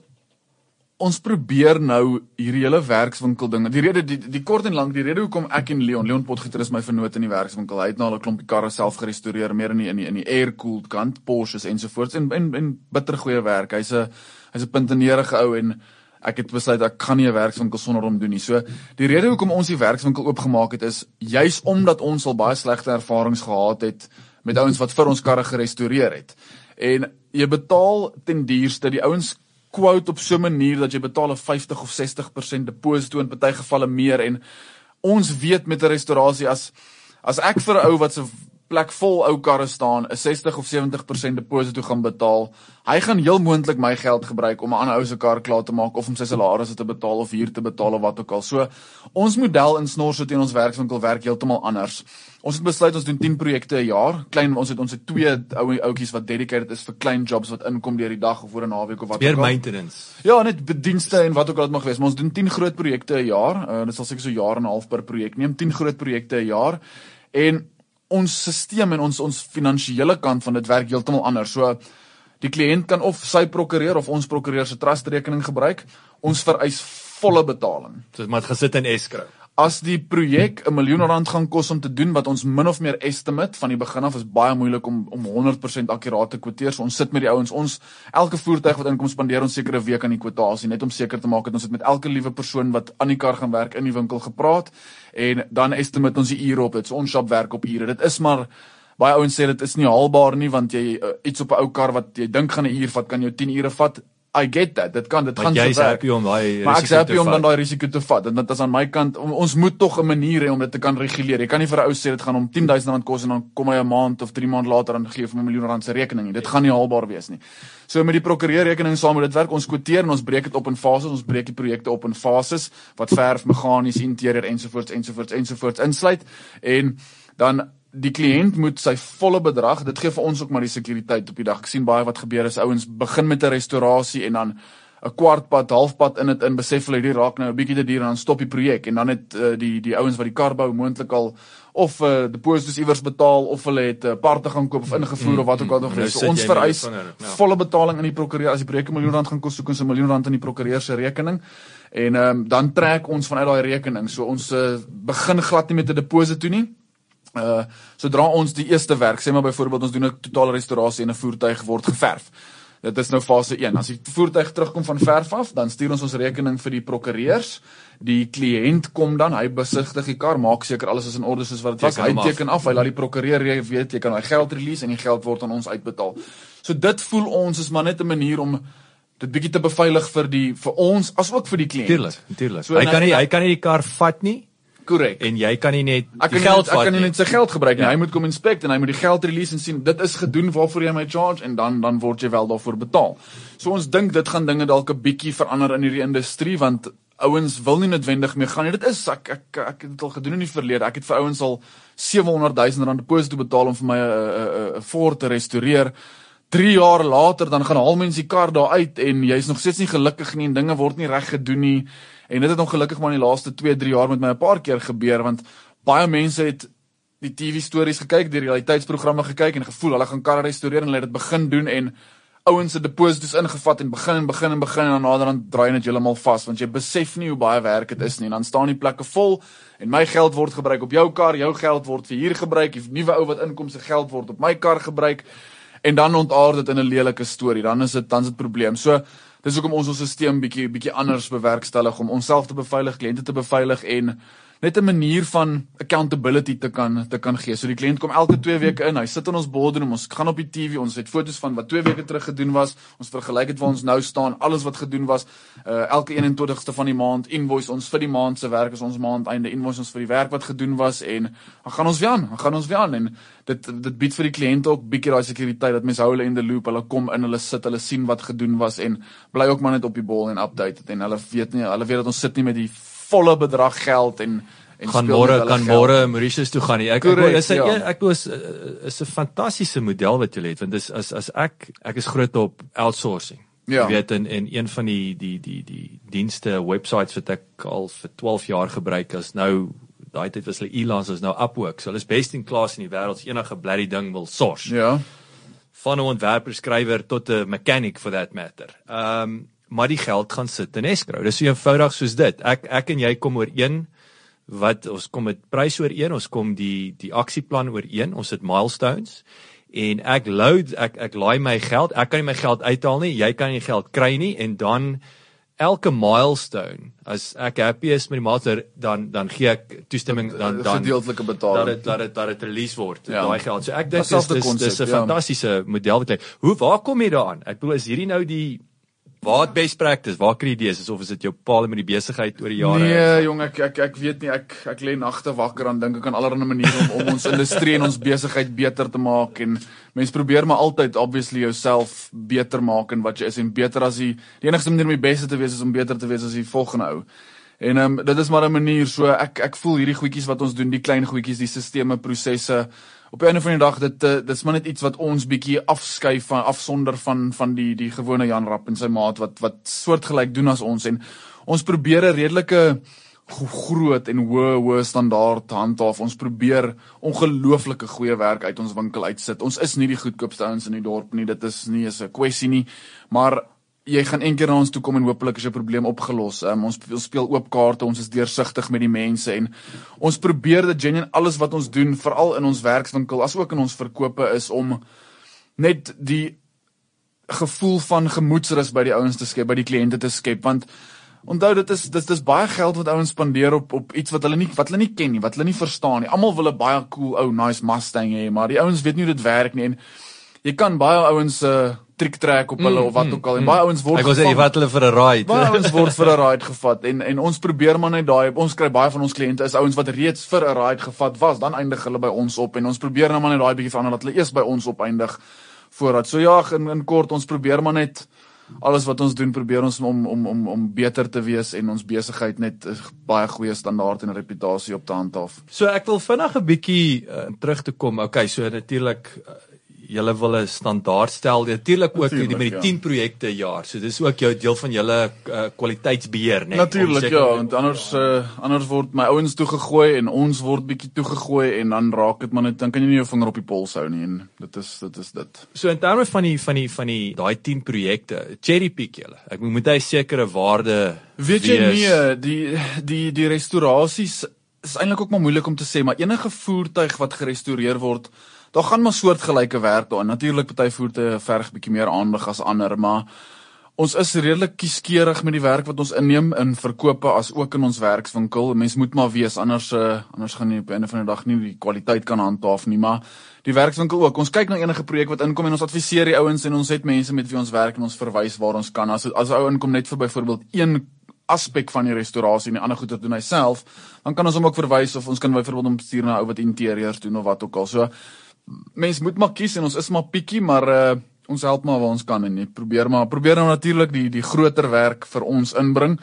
ons probeer nou hierdie hele werkswinkel ding. Die rede die, die kort en lank, die rede hoekom ek en Leon, Leon Potgieter is my vernoot in die werkswinkel. Hy het nou al 'n klompie karre self gerestoreer, meer in die in die, in die air-cooled kant, Porsches ensovoorts en en en bitter goeie werk. Hy's 'n hy's 'n puntenerige ou en ek het besluit ek kan nie 'n werkswinkel sonder hom doen nie. So die rede hoekom ons die werkswinkel oopgemaak het is juis omdat ons al baie slegte ervarings gehad het met ouens wat vir ons karre gerestoreer het. En jy betaal ten duurste die ouens quote op so 'n manier dat jy betaal 'n 50 of 60% deposito in party gevalle meer en ons weet met 'n restaurasie as as ek vir 'n ou wat se plek vol ou karre staan 'n 60 of 70% deposito gaan betaal. Hy gaan heel moontlik my geld gebruik om 'n ander ou se kar klaar te maak of om sy salarisse te betaal of huur te betaal of wat ook al. So ons model in Snorso teen ons werkswinkel werk heeltemal anders. Ons het besluit ons doen 10 projekte 'n jaar. Klein ons het ons het twee ou ouetjies wat dedicated is vir klein jobs wat inkom deur die dag of oor 'n naweek of wat ook al. Meer maintenance. Ja, net bedienste en wat ook al dit mag wees. Maar ons doen 10 groot projekte 'n jaar. Uh, dit sal seker so jaar en 'n half per projek neem. 10 groot projekte 'n jaar. En ons stelsel en ons ons finansiële kant van dit werk heeltemal anders. So die kliënt kan of sy prokureur of ons prokureur se trust rekening gebruik. Ons vereis volle betaling. So dit moet gesit in escrow as die projek 'n miljoen rand gaan kos om te doen wat ons min of meer estimate van die begin af is baie moeilik om om 100% akkuraat te kwoteer. So ons sit met die ouens, ons elke voertuig wat inkom spandeer ons sekere week aan die kwotasie net om seker te maak dat ons het met elke liewe persoon wat aan die kar gaan werk in die winkel gepraat en dan estimate ons die ure op dit. So ons shop werk op ure. Dit is maar baie ouens sê dit is nie haalbaar nie want jy uh, iets op 'n ou kar wat jy dink gaan 'n uur vat kan jou 10 ure vat. I get that. Dit kan dit maar gaan so werk. Jy is happy om daai. Maar ek is happy om dan daai risiko te vat. En dit is aan my kant om, ons moet tog 'n manier hê om dit te kan reguleer. Jy kan nie vir 'n ou sê dit gaan om 10000 rand kos en dan kom hy 'n maand of 3 maande later dan gee vir 'n miljoen rand se rekening nie. Dit gaan nie haalbaar wees nie. So met die prokureur rekening saam moet dit werk. Ons kwoteer en ons breek dit op in fases. Ons breek die projekte op in fases wat verf, meganies, interieur ensovoorts ensovoorts ensovoorts insluit en dan die kliënt moet sy volle bedrag, dit gee vir ons ook maar die sekuriteit op die dag. Ek sien baie wat gebeur is ouens begin met 'n restaurasie en dan 'n kwart pad, halfpad in dit in besef hulle hierdie raak nou 'n bietjie te duur en dan stop die projek en dan het uh, die die ouens wat die kar bou moontlik al of uh, deposito's iewers betaal of hulle het 'n uh, parte gaan koop of ingevoer mm, of wat ook al nog mm, is. So ons vereis ja. volle betaling in die prokureur as die projek 'n miljoen rand gaan kos, soek ons 'n miljoen rand in die prokureur se rekening. En ehm um, dan trek ons vanuit daai rekening. So ons uh, begin glad nie met 'n deposito nie. Uh sodra ons die eerste werk, sê maar byvoorbeeld ons doen 'n totale restaurasie en 'n voertuig word geverf. Dit is nou fase 1. As die voertuig terugkom van verf af, dan stuur ons ons rekening vir die prokureurs. Die kliënt kom dan, hy besigtig die kar, maak seker alles is in orde soos wat dit was. Hy teken af, hy laat die prokureur weet jy kan hy geld release en die geld word aan ons uitbetaal. So dit voel ons is maar net 'n manier om dit bietjie te beveilig vir die vir ons asook vir die kliënt. Tuurlik, tuurlik. So, hy kan nie hy kan nie die kar vat nie. Korrek. En jy kan nie net ek die geld vat. Ek kan nie net sy geld gebruik nie. Ja. Hy moet kom inspek en hy moet die geld release en sien dit is gedoen waarvoor jy my charge en dan dan word jy wel daarvoor betaal. So ons dink dit gaan dinge dalk 'n bietjie verander in hierdie industrie want ouens wil nie noodwendig meer gaan nie. Dit is ek ek ek het dit al gedoen in die verlede. Ek het vir ouens al 700 000 rand deposito betaal om vir my 'n 'n Ford te restoreer. 3 jaar later dan gaan al mense die kar daar uit en jy's nog steeds nie gelukkig nie en dinge word nie reg gedoen nie. En dit het ongelukkig maar in die laaste 2, 3 jaar met my 'n paar keer gebeur want baie mense het die TV stories gekyk, die realiteitsprogramme gekyk en gevoel hulle gaan karre restoreer en hulle het dit begin doen en ouens se deposito's ingevat en begin en begin en begin en dan naderhand draai dit heeltemal vas want jy besef nie hoe baie werk dit is nie en dan staan die plekke vol en my geld word gebruik op jou kar, jou geld word vir hier gebruik, die nuwe ou wat inkom se geld word op my kar gebruik en dan ontaard dit in 'n lelike storie, dan is dit dan is dit probleem. So dis hoekom ons ons stelsel bietjie bietjie anders bewerkstellig om onsself te beveilig, kliënte te beveilig en net 'n manier van accountability te kan te kan gee. So die kliënt kom elke 2 weke in, hy sit in ons boardroom, ons gaan op die TV, ons het foto's van wat 2 weke terug gedoen was, ons vergelyk dit waar ons nou staan, alles wat gedoen was, uh elke 21ste van die maand invoice ons vir die maand se werk is ons maandeinde invoice ons vir die werk wat gedoen was en dan gaan ons weer aan, dan gaan ons weer aan en dit dit bied vir die kliënte ook bietjie daai sekuriteit dat mense hou hulle in the loop, hulle kom in, hulle sit, hulle sien wat gedoen was en bly ook maar net op die bol en update dit en hulle weet nie, hulle weet dat ons sit nie met die volle bedrag geld en en gaan môre kan môre Mauritius toe gaan nie. Ek Correct, ek is 'n ja. ja. ek was uh, is 'n fantastiese model wat jy het want dis as as ek ek is groot op outsourcing. Ja. Jy weet in en een van die die die die dienste websites wat ek al vir 12 jaar gebruik is nou daai tyd was hulle Elance is nou Upwork. So hulle is best in class in die wêreld. Enige blerry ding wil source. Ja. Van 'n ontwerper, skrywer tot 'n mechanic for that matter. Ehm um, maar die geld gaan sit in escrow. Dis so eenvoudig soos dit. Ek ek en jy kom ooreen wat ons kom met prys ooreen, ons kom die die aksieplan ooreen, ons het milestones en ek load ek ek laai my geld, ek kan nie my geld uithaal nie, jy kan nie geld kry nie en dan elke milestone as ek happy is met die master dan dan gee ek toestemming dan dan gedeeltelike dat betaling. dit dat dit dat dit release word Ja. daai geld. So ek dink dis dis 'n ja. fantastiese model wat jy. Hoe waar kom jy daaraan? Ek bedoel is hierdie nou die het best practice? Waar kry jy idees? Asof is dit jou paal met die besigheid oor die jare? Nee, jong, ek ek ek weet nie ek ek lê nagte wakker aan dink ek aan allerlei maniere om om ons industrie en ons besigheid beter te maak en mense probeer maar altyd obviously jouself beter maak en wat jy is en beter as die die enigste manier om die beste te wees is om beter te wees as die volgende ou. En ehm um, dit is maar 'n manier so ek ek voel hierdie goedjies wat ons doen, die klein goedjies, die sisteme, prosesse op 'n einde van die dag dit uh, dit is maar net iets wat ons bietjie afskei van afsonder van van die die gewone Jan Rapp en sy maat wat wat soortgelyk doen as ons en ons probeer 'n redelike groot en hoë hoë standaard handhaaf. Ons probeer ongelooflike goeie werk uit ons winkel uitsit. Ons is nie die goedkoopste ouens in die dorp nie. Dit is nie 'n kwessie nie, maar jy gaan eendag na ons toe kom en hopelik is jou probleem opgelos. Um, ons ons speel oop kaarte, ons is deursigtig met die mense en ons probeer dit genuen alles wat ons doen, veral in ons werkswinkel asook in ons verkope is om net die gevoel van gemoedsrus by die ouens te skep, by die kliënte te skep want onthou dit is dis dis baie geld wat ouens spandeer op op iets wat hulle nie wat hulle nie ken nie, wat hulle nie verstaan nie. Almal wil 'n baie cool ou nice Mustang hê, maar die ouens weet nie hoe dit werk nie en jy kan baie ouens se uh, trick trek op hulle mm, of wat ook al en baie ouens word Ek wil sê jy vat hulle vir 'n ride. Baie ouens word vir 'n ride gevat en en ons probeer maar net daai ons kry baie van ons kliënte is ouens wat reeds vir 'n ride gevat was, dan eindig hulle by ons op en ons probeer nou maar net daai bietjie verander dat hulle eers by ons opeindig voordat. So ja, in in kort ons probeer maar net alles wat ons doen probeer ons om om om om beter te wees en ons besigheid net baie goeie standaard en reputasie op te handhaaf. So ek wil vinnig 'n bietjie uh, terug te kom. Okay, so natuurlik uh, julle wil 'n standaard stel. Natuurlik ook Natuurlijk, met die ja. 10 projekte 'n jaar. So dis ook jou deel van julle uh, kwaliteitsbeheer, né? Natuurlik ja, want anders uh, anders word my ouens toegegooi en ons word bietjie toegegooi en dan raak dit maar net dan kan jy nie jou vinger op die pols hou nie en dit is dit is dit. So in terme van die van die van die daai 10 projekte, cherry pick julle. Ek moet hy sekere waarde Weet jy wees. nee, die die die restaurasies is eintlik ook maar moeilik om te sê, maar enige voertuig wat gerestoreer word, daar gaan maar soortgelyke werk daarin. Natuurlik party voertuie verg bietjie meer aandag as ander, maar ons is redelik kieskeurig met die werk wat ons inneem in verkope as ook in ons werkswinkel. Mens moet maar wees anders uh, anders gaan jy op 'n van die dag nie die kwaliteit kan handhaaf nie, maar die werkswinkel ook. Ons kyk na enige projek wat inkom en ons adviseer die ouens en ons het mense met wie ons werk en ons verwys waar ons kan. As as 'n ou inkom net vir byvoorbeeld een aspek van die restaurasie en die ander goeie doen hy self, dan kan ons hom ook verwys of ons kan byvoorbeeld hom stuur na 'n ou wat interieurs doen of wat ook al. So mens moet maar kies en ons is maar pikkie, maar uh, ons help maar waar ons kan en net probeer maar probeer nou natuurlik die die groter werk vir ons inbring.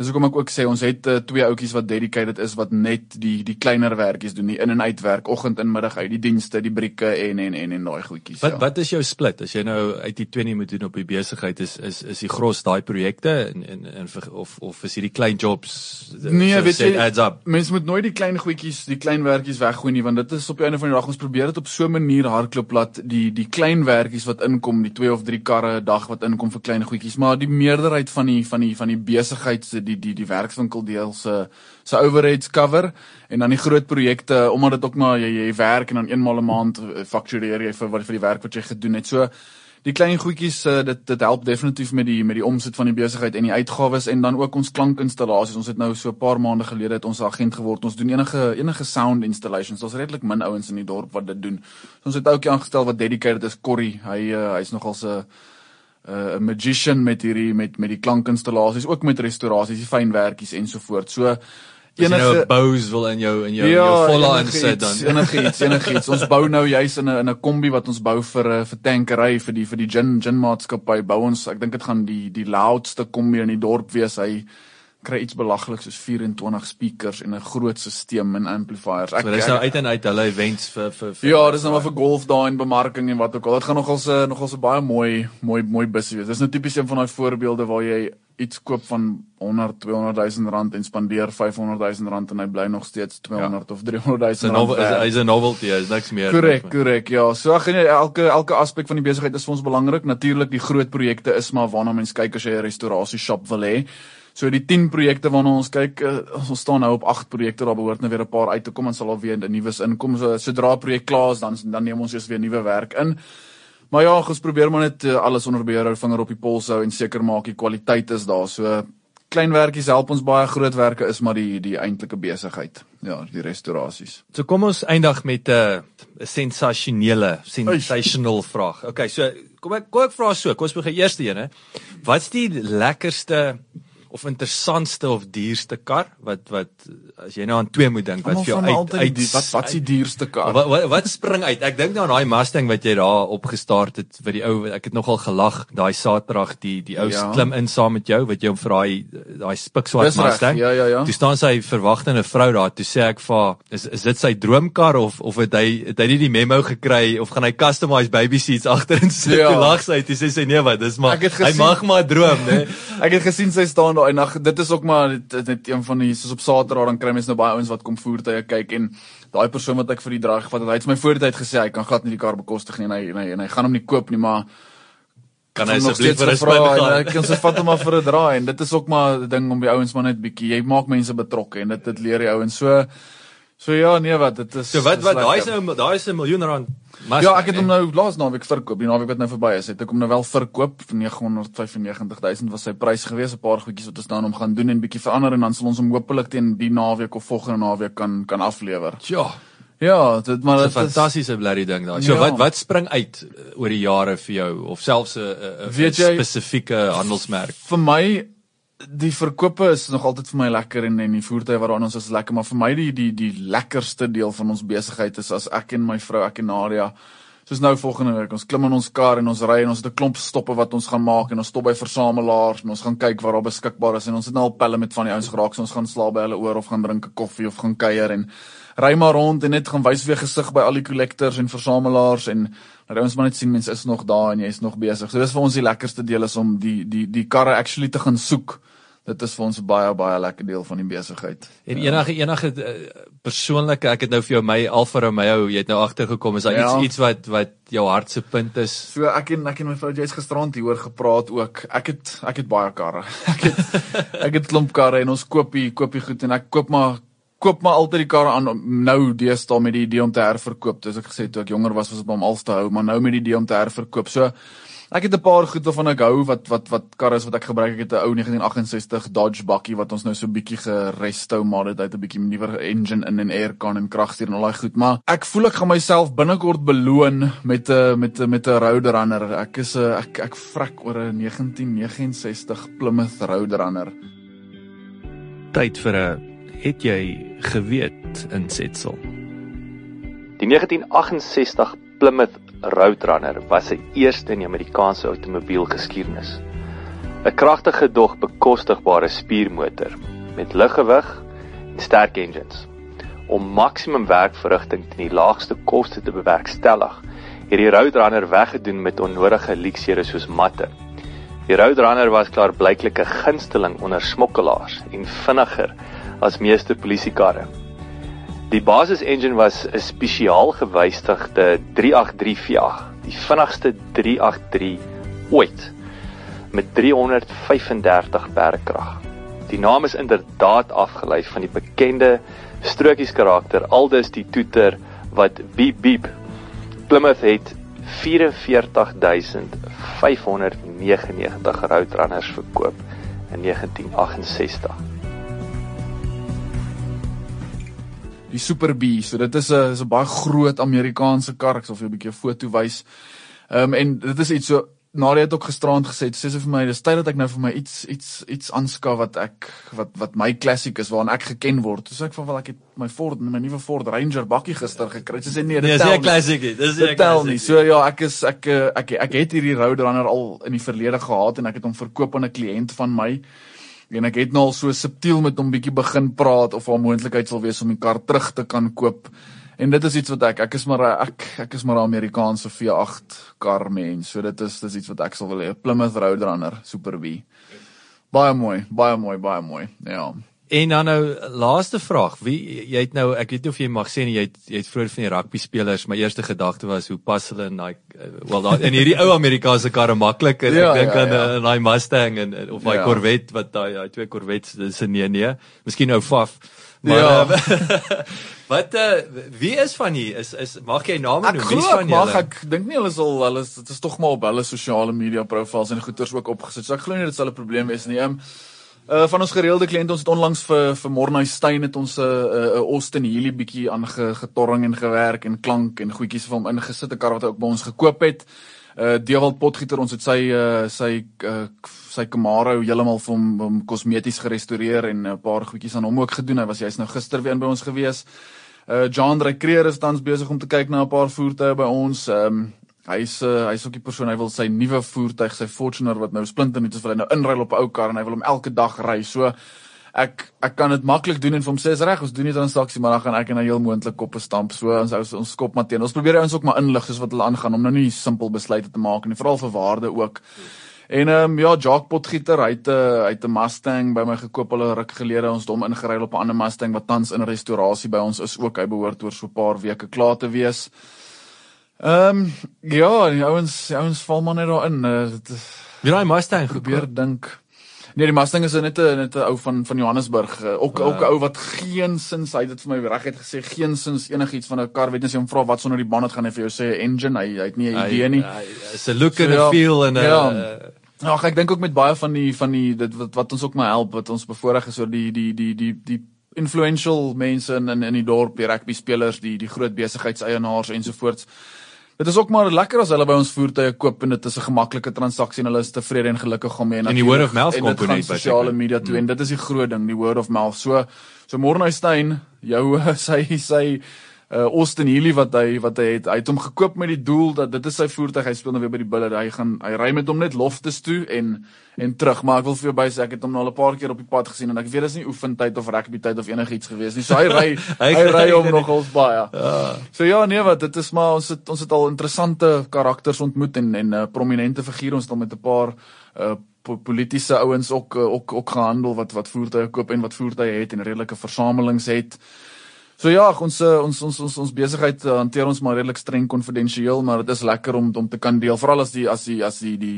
Dis hoekom ek ook sê ons het uh, twee ouetjies wat dedicated is wat net die die kleiner werkies doen, die in en uit werk, oggend en middag uit, die dienste, die brieke en en en en daai goedjies. Wat ja. wat is jou split as jy nou uit die twee nie moet doen op die besigheid is is is die gros daai projekte en en, en of of is hierdie klein jobs Nee, so weet jy, adds up. mens moet nooit die klein goedjies, die klein werkies weggooi nie, want dit is op die einde van die dag ons probeer dit op so 'n manier hardloop laat die die klein werkies wat inkom, die 2 of 3 karre 'n dag wat inkom vir klein goedjies, maar die meerderheid van die van die van die besigheid se die die die werkswinkel deel se se overheads cover en dan die groot projekte omdat dit ook maar jy jy werk en dan eenmal 'n maand eh, faktureer jy vir wat vir die werk wat jy gedoen het. So die klein goedjies uh, dit dit help definitief met die met die omset van die besigheid en die uitgawes en dan ook ons klankinstallasies. Ons het nou so 'n paar maande gelede het ons agent geword. Ons doen enige enige sound installations. Ons redelik min ouens in die dorp wat dit doen. So ons het ook aangestel wat dedicated is Corrie. Hy uh, hy's nogal so 'n uh, magician met hierdie met met die klankinstallasies, ook met restaurasies, fynwerkies ensovoorts. So enige nou bows wil in jou in jou ja, jou volle insit dan enigiets enigiets ons bou nou juis in 'n in 'n kombi wat ons bou vir 'n eh, vir tankery vir die vir die gin gin maatskappy bou ons. Ek dink dit gaan die die loudste kombi in die dorp wees. Hy kry iets belaglik soos 24 speakers en 'n groot stelsel en amplifiers. Ek so, dis nou uit en uit hulle events vir vir, vir Ja, dis nou maar vir golf daai en bemarking en wat ook al. Dit gaan nogal se nogal se baie mooi mooi mooi busse wees. Dis nou tipies een van daai voorbeelde waar jy iets koop van 100 200 000 rand en spandeer 500 000 rand en hy bly nog steeds 200 ja. of 300 000 rand. Hy's 'n novelty, hy's niks meer. Korrek, korrek. Ja, so ag nee, elke elke aspek van die besigheid is vir ons belangrik. Natuurlik die groot projekte is maar waarna mense kyk as jy 'n restaurasie shop wil hê. So die 10 projekte waarna ons kyk, uh, ons staan nou op 8 projekte, daar behoort nou weer 'n paar uit te kom en sal al weer 'n nuwe inkom. So sodra 'n projek klaar is, dan dan neem ons eers weer nuwe werk in. Maar ja, ons probeer maar net uh, alles onder beheer hou, vinger op die pols hou en seker maak die kwaliteit is daar. So klein werkies help ons baie, groot werke is maar die die eintlike besigheid. Ja, die restaurasies. So kom ons eindig met 'n uh, sensasionele, sensational vraag. Okay, so kom ek kom ek vra so, kom ons begin eerste een hè. Wat's die lekkerste of interessantste of duurste kar wat wat as jy nou aan twee moet dink wat vir jou uit, uit die, wat wat is die duurste kar? Wat, wat wat spring uit? Ek dink nou aan daai Mustang wat jy daar opgestart het vir die ou ek het nogal gelag daai Saterdag die die ou ja. klim in saam met jou wat jy hom vir daai daai spikswart Mustang. Ja ja ja. Toe staan sy verwagtende vrou daar toe sê ek vir is is dit sy droomkar of of het hy het hy nie die memo gekry of gaan hy customized baby seats agterin sit? Ja. lag sy toe sê sy nee wat dis maar hy mag maar droom nê ek het gesien sy staan daai nag dit is ook maar dit net een van die soos op Saterdag dan kry mense nou baie ouens wat kom voertuie kyk en daai persoon wat ek vir die draai gevat het hy het my voortyd gesê hy kan glad nie die kar bekostig nie en hy en hy, en hy gaan hom nie koop nie maar kan hy asseblief vir 'n spin gaan ek kan se vat hom maar vir 'n draai. En dit is ook maar 'n ding om die ouens maar net bietjie jy maak mense betrokke en dit dit leer die ouens. So So ja, nee wat, dit is So wat wat daai is nou daai is 'n miljoen rand. Mas, ja, ek het hom nou laas naweek verkoop. Die naweek wat nou verby is, het ek hom nou wel verkoop vir 995000 was sy prys gewees. 'n Paar goedjies wat ons dan hom gaan doen en bietjie verander en dan sal ons hom hopelik teen die naweek of volgende naweek kan kan aflewer. Ja. Ja, dit maar dit is 'n fantastiese blerry ding daai. So ja. wat wat spring uit oor die jare vir jou of selfs 'n 'n spesifieke handelsmerk? Vir my die verkope is nog altyd vir my lekker en en die voertuie waaraan ons is lekker, maar vir my die die die lekkerste deel van ons besigheid is as ek en my vrou ek en Nadia soos nou volgende week ons klim in ons kar en ons ry en ons het 'n klomp stoppe wat ons gaan maak en ons stop by versamelaars en ons gaan kyk waar daar beskikbaar is en ons het nou al pelle met van die ouens geraak so ons gaan slaap by hulle oor of gaan drink 'n koffie of gaan kuier en ry maar rond en net gaan wys weer gesig by al die collectors en versamelaars en nou ons maar net sien mense is nog daar en jy is nog besig. So dis vir ons die lekkerste deel is om die die die karre actually te gaan soek dit is vir ons 'n baie baie lekker deel van die besigheid. En enige enige uh, persoonlike, ek het nou vir jou my Alfa Romeo, jy het nou agtergekom, is daar ja. iets iets wat wat jou hart se punt is? So ek en ek en my vrou Jess gisterand hieroor gepraat ook. Ek het ek het baie karre. Ek het ek het klomp karre en ons koop hier koop hier goed en ek koop maar koop maar altyd die karre aan nou deesdae met die idee om te herverkoop. Dis ek gesê toe ek jonger was was dit om al te hou, maar nou met die idee om te herverkoop. So Ek het 'n paar goed waarvan ek hou wat wat wat karre is wat ek gebruik. Ek het 'n ou 1968 Dodge bakkie wat ons nou so 'n bietjie geresto maar dit het 'n bietjie nuwer engine in en aircon en kragstuur en al daai goed. Maar ek voel ek gaan myself binnekort beloon met 'n met 'n met 'n Roadrunner. Ek is 'n ek ek vrek oor 'n 1969 Plymouth Roadrunner. Tyd vir 'n het jy geweet insetsel. Die 1968 Plymouth Roadrunner was sy eerste in die Amerikaanse outomobielgeskiedenis. 'n Kragtige dog bekostigbare spiermotor met liggewig en sterk engines. Om maksimum werkverrigting teen die laagste koste te bewerkstellig, het die Roadrunner weggedoen met onnodige leksere soos matte. Die Roadrunner was klaar blyklik 'n gunsteling onder smokkelaars en vinniger as meeste polisiekarre. Die basis engine was 'n spesiaal gewystigde 383 V8, die vinnigste 383 ooit met 335 perdkrag. Die naam is inderdaad afgelei van die bekende strokies karakter aldus die toeter wat beep beep. Plymouth het 44599 Roadrunners verkoop in 1968. Die Super B, so dit is 'n is 'n baie groot Amerikaanse kar, ek sal vir jou 'n bietjie 'n foto wys. Ehm um, en dit is iets so Nadia het ook gisterand gesê, sê sy vir my, dis tyd dat ek nou vir my iets iets iets aanskaf wat ek wat wat my klassiek is waarna ek geken word. So ek van wel ek het my Ford, my nuwe Ford Ranger bakkie gister gekry. Sy sê nee, dit nee, tel. Dis 'n klassiek, dis 'n klassiek. So ja, ek is ek ek ek, ek het hierdie Roadrunner al in die verlede gehad en ek het hom verkoop aan 'n kliënt van my. En ek het nou al so subtiel met hom bietjie begin praat of 'n moontlikheid sal wees om die kar terug te kan koop. En dit is iets wat ek ek is maar ek ek is maar 'n Amerikaanse V8 kar mens. So dit is dis iets wat ek sal wil hê. Plymouth Roadrunner Super B. Baie mooi, baie mooi, baie mooi. Ja. En dan nou laaste vraag. Wie jy het nou ek weet nie of jy mag sê nie jy het jy het vroeër van die rugby spelers. My eerste gedagte was hoe pas hulle in daai wel daai in hierdie ou Amerikaanse karre maklik. Ja, ek dink ja, aan ja. uh, daai Mustang en of daai ja. Corvette wat daai daai twee Corvettes dis 'n nee nee. Miskien ou Faf. Maar ja. uh, wat uh, wie is van hier? Is is mag jy name noem? Wie is van hier? Mag ek dink nie hulle sal hulle dit is tog maar op hulle sosiale media profiles en goeters ook opgesit. So ek glo nie dit sal 'n probleem wees nie. Um, uh van ons gereelde kliënte ons het onlangs vir vir Mornay Steyn het ons 'n uh, 'n uh, Austin Healey bietjie aangetorring en gewerk en klank en goedjies vir hom ingesit 'n kar wat hy ook by ons gekoop het uh Dewald Potgieter ons het sy uh sy uh, sy Camaro heeltemal vir hom, hom kosmeties gerestoreer en 'n paar goedjies aan hom ook gedoen. Hy was jy's nou gister weer in by ons gewees. Uh John Recreer is tans besig om te kyk na 'n paar voertuie by ons. Ehm um, hy's uh, hy's ook die persoon hy wil sy nuwe voertuig, sy Fortuner wat nou splinternuut is, wil hy nou inruil op 'n ou kar en hy wil hom elke dag ry. So ek ek kan dit maklik doen en vir hom sê is reg ons doen nie transaksie maar dan gaan ek en hy heel moontlik koppe stamp. So ons ons, ons skop maar teen. Ons probeer ons ook maar inlig soos wat hulle aangaan om nou nie simpel besluite te maak en veral vir waarde ook. En ehm um, ja Jacques Potgieter hy het 'n uh, hy het 'n Mustang by my gekoop hulle ruk gelede. Ons het hom ingeruil op 'n ander Mustang wat tans in restaurasie by ons is ook. Hy behoort oor so 'n paar weke klaar te wees ehm um, ja die ouens die ouens val maar net daarin uh, dit Wie daai Mustang gebeur dink Nee, die Mustang is net 'n net 'n ou van van Johannesburg. Uh, ook uh, ook 'n ou wat geen sins, hy het dit vir my reguit gesê, geen sins enigiets van 'n kar. Weet as jy hom vra wat sonder die band gaan hy vir jou sê 'n engine. Hy hy het nie 'n idee nie. It's a look so, and a ja, feel and a ja. Ja, ek dink ook met baie van die van die dit wat wat ons ook maar help wat ons bevoorreg is oor die die die die die influential mense in in in die dorp, die rugby spelers, die die groot besigheidseienaars ensovoorts. Dit is ook maar lekker as hulle by ons voertuie koop en dit is 'n gemaklike transaksie en hulle is tevrede en gelukkig om mee en die word of mouth komponent by sosiale media toe mm. en dit is die groot ding, die word of mouth. So so Morneystein, jou sy sy uh Austin Healey wat hy wat hy het, hy het hom gekoop met die doel dat dit is sy voertuig. Hy speel nou weer by die Bulle. Hy gaan hy ry met hom net loftes toe en en terug. Maar ek wil vir jou bysê ek het hom nou al 'n paar keer op die pad gesien en ek weet dis nie oefentyd of rugby tyd of enigiets gewees nie. So hy ry hy, hy ry hom nogals baie. Ja. So ja, nee wat, dit is maar ons het ons het al interessante karakters ontmoet en en uh, prominente figure ons het al met 'n paar uh politieke ouens ook ook ook gehandel wat wat voertuie koop en wat voertuie het en redelike versamelings het. So ja, ons eh, ons ons ons ons besigheid uh, hanteer ons maar redelik streng konfidensieel, maar dit is lekker om om te kan deel, veral as die as die as die die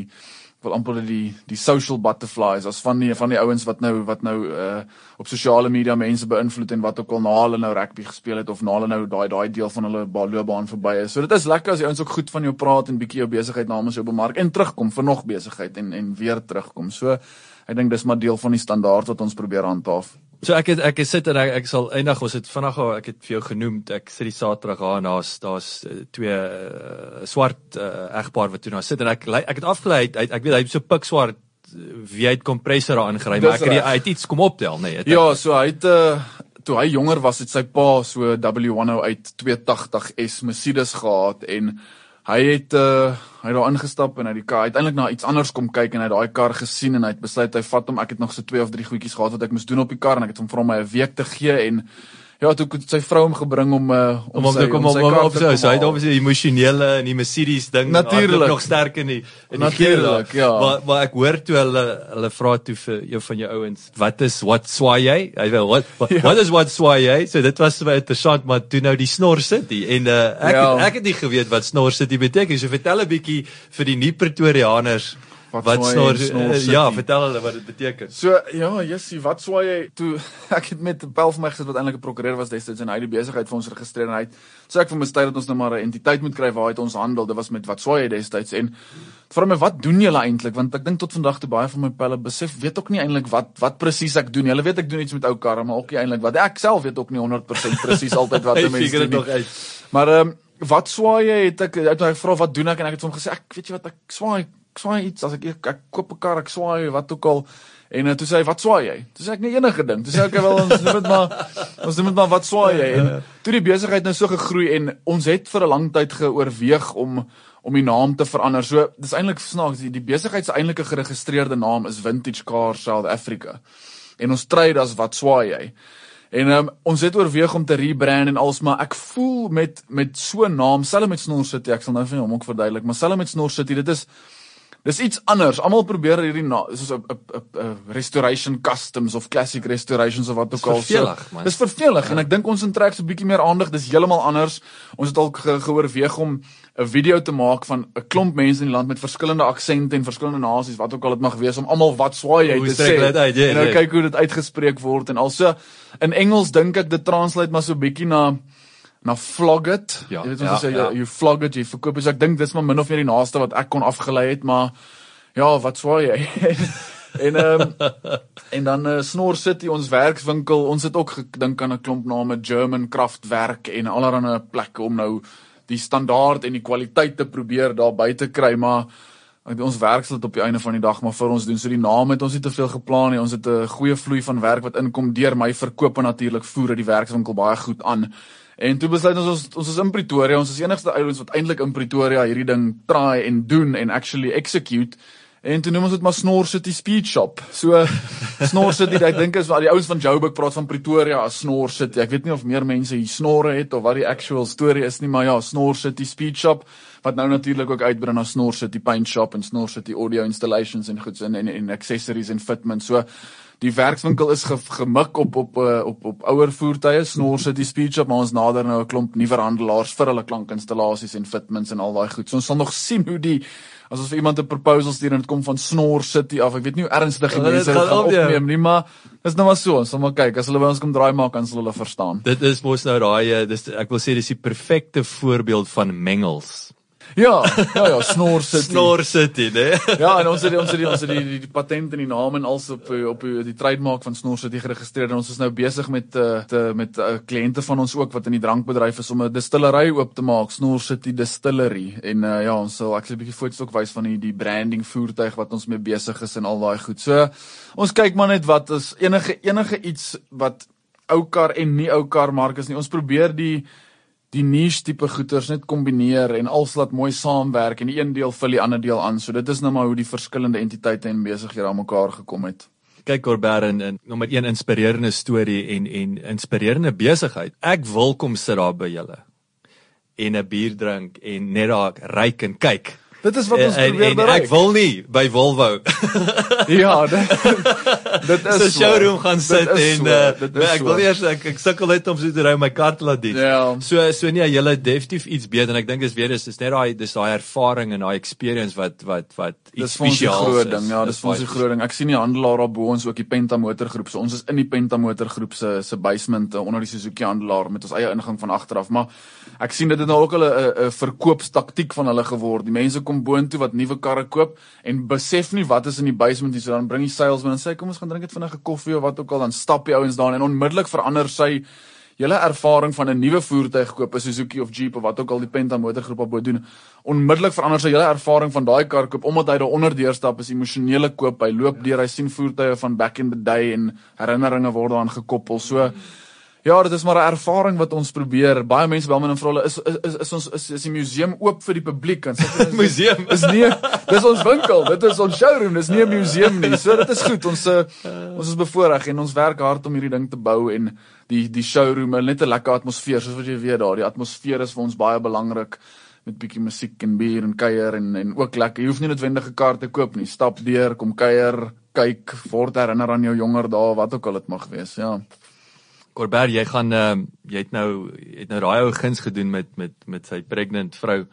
wil amper die die social butterflies as van die van die ouens wat nou wat nou uh op sosiale media mense beïnvloed en wat ook al na hulle nou rugby gespeel het of na hulle nou daai daai deel van hulle loopbaan verby is. So dit is lekker as die ouens ook goed van jou praat en bietjie jou besigheid namens jou bemark en terugkom vir nog besigheid en en weer terugkom. So ek dink dis maar deel van die standaard wat ons probeer handhaaf. So ek het ek het sit en ek, ek sal eendag ons het vinnig ek het vir jou genoem ek sit die Saterdag daar en daar's daar's uh, twee uh, swart uh, egpaar wat toe daar sit en ek ek het afgelei ek, ek weet hy so pik swart wie het kompressor daar ingery maar ek het hy het iets kom optel nê nee, Ja so hy het uh, toe hy jonger was het sy pa so W108 280 S Mercedes gehad en hy het uh hy het daar ingestap en hy die kar uiteindelik na iets anders kom kyk en hy het daai kar gesien en hy het besluit hy vat hom. Ek het nog so twee of drie goedjies gehad wat ek moes doen op die kar en ek het hom vir hom 'n week te gee en Ja, toe sy vrou hom gebring om uh, om om, sy, om, om, om op sy so hy het obviously emosionele en die Mercedes ding natuurlik nog sterk in die in die natuurlik ja. Maar maar ek hoor toe hulle hulle vra toe vir jou van jou ouens wat is what swaai jy? Hy wil what what, ja. is what swaai jy? So dit was baie interessant maar toe nou die snor city en uh, ek ja. ek het nie geweet wat snor city beteken so vertel 'n bietjie vir die nuwe pretoriaaners Wat, wat snor, snor uh, ja, vertel hulle wat dit beteken. So ja, Jessie, wat swaai jy toe ek het met 'n pel vir my gesit wat eintlik 'n prokureur was destyds en hy het die besigheid vir ons geregistreer en hy sê ek vir my stay dat ons nou maar 'n entiteit moet kry waar hy ons handel. Dit was met wat swaai jy destyds en vra my wat doen julle eintlik want ek dink tot vandag toe baie van my pelle besef weet ook nie eintlik wat wat presies ek doen. Hulle weet ek doen iets met ou karre, maar ook nie eintlik wat ek self weet ook nie 100% presies altyd wat mense doen. Maar ehm um, wat swaai jy het ek het hy vra wat doen ek en ek het hom gesê ek weet jy wat ek swaai swaai iets as ek ek, ek koop 'n kar, ek swaai wat ook al. En uh, toe sê hy, "Wat swaai jy?" Toe sê ek, "Nee, enige ding." Toe sê ek, "Ek wil ons noem dit maar ons noem dit maar wat swaai jy?" En toe die besigheid nou so gegroei en ons het vir 'n lang tyd geoorweeg om om die naam te verander. So, dis eintlik snaaks, die, die besigheid se eintlike geregistreerde naam is Vintage Car South Africa. En ons trade as wat swaai jy? En um, ons het oorweeg om te rebrand en alles, maar ek voel met met so 'n naam, selfs met Snor City, ek sal nou vir hom ook verduidelik, maar selfs met Snor City, dit is Dis iets anders. Almal probeer hierdie soos 'n 'n restoration customs of classic restorations of wat ook al. So, dis vervelig ja. en ek dink ons intrek so 'n bietjie meer aandag. Dis heeltemal anders. Ons het al ge geoorweeg om 'n video te maak van 'n klomp mense in die land met verskillende aksente en verskillende nasies, wat ook al dit mag wees om almal wat swaai jy te sê. Uit, yeah, en nou yeah. kyk hoe dit uitgespreek word en also in Engels dink ek dit translate maar so 'n bietjie na na flog it. Ja, jy weet ons ja, sê ja. you flog it, jy verkoop. So ek dink dis maar min of meer die naaste wat ek kon afgelei het, maar ja, wat swaai jy? en ehm um, en dan uh, Snor City ons werkswinkel. Ons het ook gedink aan 'n klomp name German Kraftwerk en allerlei plekke om nou die standaard en die kwaliteit te probeer daar buite kry, maar ons werk sal dit op die einde van die dag maar vir ons doen. So die naam het ons nie te veel geplan nie. Ons het 'n goeie vloei van werk wat inkom deur my verkope natuurlik voer dit die werkswinkel baie goed aan. En toe besluit ons ons ons is in Pretoria. Ons is enigste ouens wat eintlik in Pretoria hierdie ding try en doen en actually execute. En toe noem ons dit maar Snor City Speed Shop. So Snor City, ek dink is waar die ouens van Joburg praat van Pretoria as Snor City. Ek weet nie of meer mense hier snorre het of wat die actual storie is nie, maar ja, Snor City Speed Shop wat nou natuurlik ook uitbrei na Snor City Paint Shop en Snor City Audio Installations en goeds en en, en accessories en fitment. So die werkswinkel is ge, gemik op op op eh, op, op ouer voertuie, Snor City Speed Shop, maar ons nader nou 'n klomp nuwe handelaars vir hulle klankinstallasies en fitments en al daai goed. So ons sal nog sien hoe die as ons vir iemand 'n proposal stuur en dit kom van Snor City af. Ek weet nie hoe ernstig die mense dit gaan opneem nie, maar dis nou maar so. Ons sal maar kyk as hulle by ons kom draai maak, dan sal hulle verstaan. Dit is mos nou daai eh, dis ek wil sê dis die perfekte voorbeeld van mengels. Ja, ja ja, Snor City. Snor City, né? ja, en ons het ons het die, ons het die, die, die patent en die naam en alles op op die trademark van Snor City geregistreer en ons is nou besig met uh, te met uh, kliënte van ons ook wat in die drankbedryf is om 'n distillery oop te maak, Snor City Distillery. En uh, ja, ons sal ek sal 'n bietjie foto's ook wys van die die branding voertuig wat ons mee besig is en al daai goed. So ons kyk maar net wat is enige enige iets wat ou kar en nie ou kar mark is nie. Ons probeer die die niche tipe goeders net kombineer en alles laat mooi saamwerk en die een deel vul die ander deel aan. So dit is nou maar hoe die verskillende entiteite en besighede aan mekaar gekom het. Kyk Corbert en, en nommer 1 inspirerende storie en en inspirerende besigheid. Ek wil kom sit daar by julle en 'n bier drink en net daar ryk en kyk. Dit is wat ons en, probeer bereik. Ek wil nie by Volvo. ja, dit, dit is 'n showroom gaan sit en uh, ek wil eers ek, ek sukkel net om so te ry my kar te laat dien. Ja. So so nee, jy het definitief iets beter en ek dink dis weer is dis net daai dis daai ervaring en daai experience wat wat wat iets spesiaal is. Dis 'n groot ding. Ja, dis ons 'n groot ding. Ek sien die handelaar daar bo ons ook die Penta motorgroep. So ons is in die Penta motorgroep se se basement uh, onder die Suzuki handelaar met ons eie ingang van agteraf, maar ek sien dit het nou ook al 'n 'n verkoopstaktiek van hulle geword. Die mense kom boontoe wat nuwe karre koop en besef nie wat is in die basement nie. So dan bring die salesman en sê kom ons gaan drink dit vinnig 'n koffie of wat ook al dan stap die ouens daar en onmiddellik verander sy julle ervaring van 'n nuwe voertuig koop, 'n Suzuki of Jeep of wat ook al die Penta motorgroep op moet doen. Onmiddellik verander sy julle ervaring van daai kar koop omdat hy daar onder deurstap is emosionele koop. Hy loop deur, hy sien voertuie van back in the day en herinneringe word daaraan gekoppel. So mm. Ja, dit is maar 'n ervaring wat ons probeer. Baie mense bel my en vra hulle is is is ons is, is die museum oop vir die publiek? En sê museum is nie dis ons winkel, dit is ons showroom, dis nie 'n museum nie. So dit is goed. Ons uh, ons is bevoorreg en ons werk hard om hierdie ding te bou en die die showroom net 'n lekker atmosfeer, soos wat jy weet daar. Die atmosfeer is vir ons baie belangrik met bietjie musiek en bier en kuier en en ook lekker. Jy hoef nie noodwendig 'n kaart te koop nie. Stap deur, kom kuier, kyk, word herinner aan jou jonger dae, wat ook al dit mag wees. Ja. Corbert, jy gaan ehm uh, jy het nou jy het nou daai ou guns gedoen met met met sy pregnant vrou.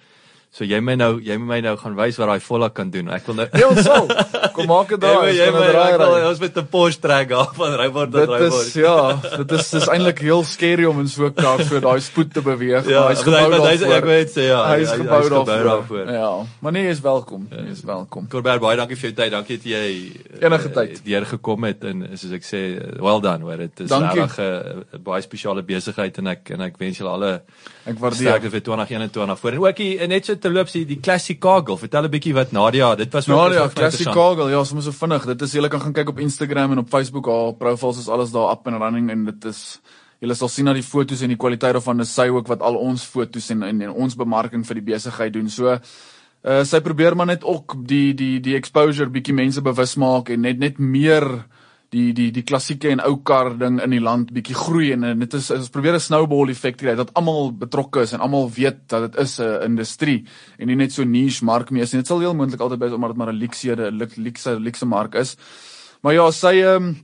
So jy moet nou jy moet my nou gaan wys wat daai volle kan doen. Ek wil nou Ja, ons sal. Kom maak dit daar. Jy moet moet draai ry. ons met 'n Porsche trek af van Ryword tot Dit Ryword. is ja, dit is dis eintlik heel scary om in so 'n kar so daai spoed te beweeg. Ja, hy's gebou maar hy's- ek wil net sê, ja, gebou hy's gebou daarvoor. daarvoor. Ja, maar nee, is welkom. Jy is welkom. Corbett, baie dankie vir jou tyd. Dankie dat jy eh, Enige tyd. deur gekom het en soos ek sê, well done, hoor. Dit is regtig 'n baie spesiale besigheid en ek en ek wens julle alle Ek waardeer. sterkte vir 2021 voor. En ook die, net so terloops die, die Classic Kagel. Vertel 'n bietjie wat Nadia, dit was ook Classic. Kagel, ja, sommer so vinnig. Dit is julle kan gaan kyk op Instagram en op Facebook, haar profiles is alles daar up and running en dit is julle sal sien dat die fotos en die kwaliteit daarvan is sy ook wat al ons fotos en en, en ons bemarking vir die besigheid doen. So uh sy probeer maar net ook die die die exposure bietjie mense bewus maak en net net meer die die die klassieke en ou kar ding in die land bietjie groei en, en dit is ons probeer 'n snowball effek kry dat almal betrokke is en almal weet dat dit is 'n industrie en nie net so niche mark meer is nie. Dit sal heel moontlik altyd wees omdat dit maar 'n luxe 'n luxe luxe mark is. Maar ja, sy ehm um,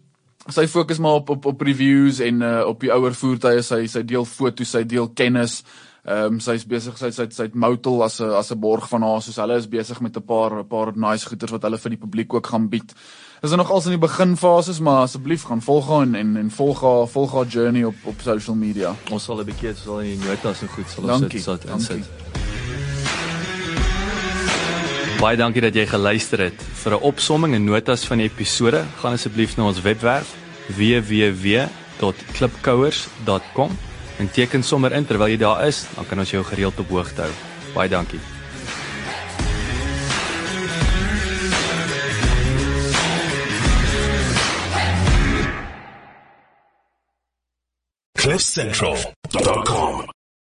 sy fokus maar op op op reviews en uh, op die ouer voertuie. Sy sy deel foto's, sy deel kennis. Ehm um, sy's besig sy sy sy't Motel as 'n as 'n borg van haar. Soos hulle is besig met 'n paar 'n paar nice goeders wat hulle vir die publiek ook gaan bied. Is er nog als in die beginfases, maar asseblief gaan volg haar en en, en volg haar volg haar journey op op social media. Ons sal 'n bietjie sal in die notas en goed sal ons sal dit insit. dankie. Baie dankie dat jy geluister het. Vir 'n opsomming en notas van die episode, gaan asseblief na ons webwerf www.klipkouers.com en teken sommer in terwyl jy daar is, dan kan ons jou gereeld op hoogte hou. Baie dankie. CliffCentral.com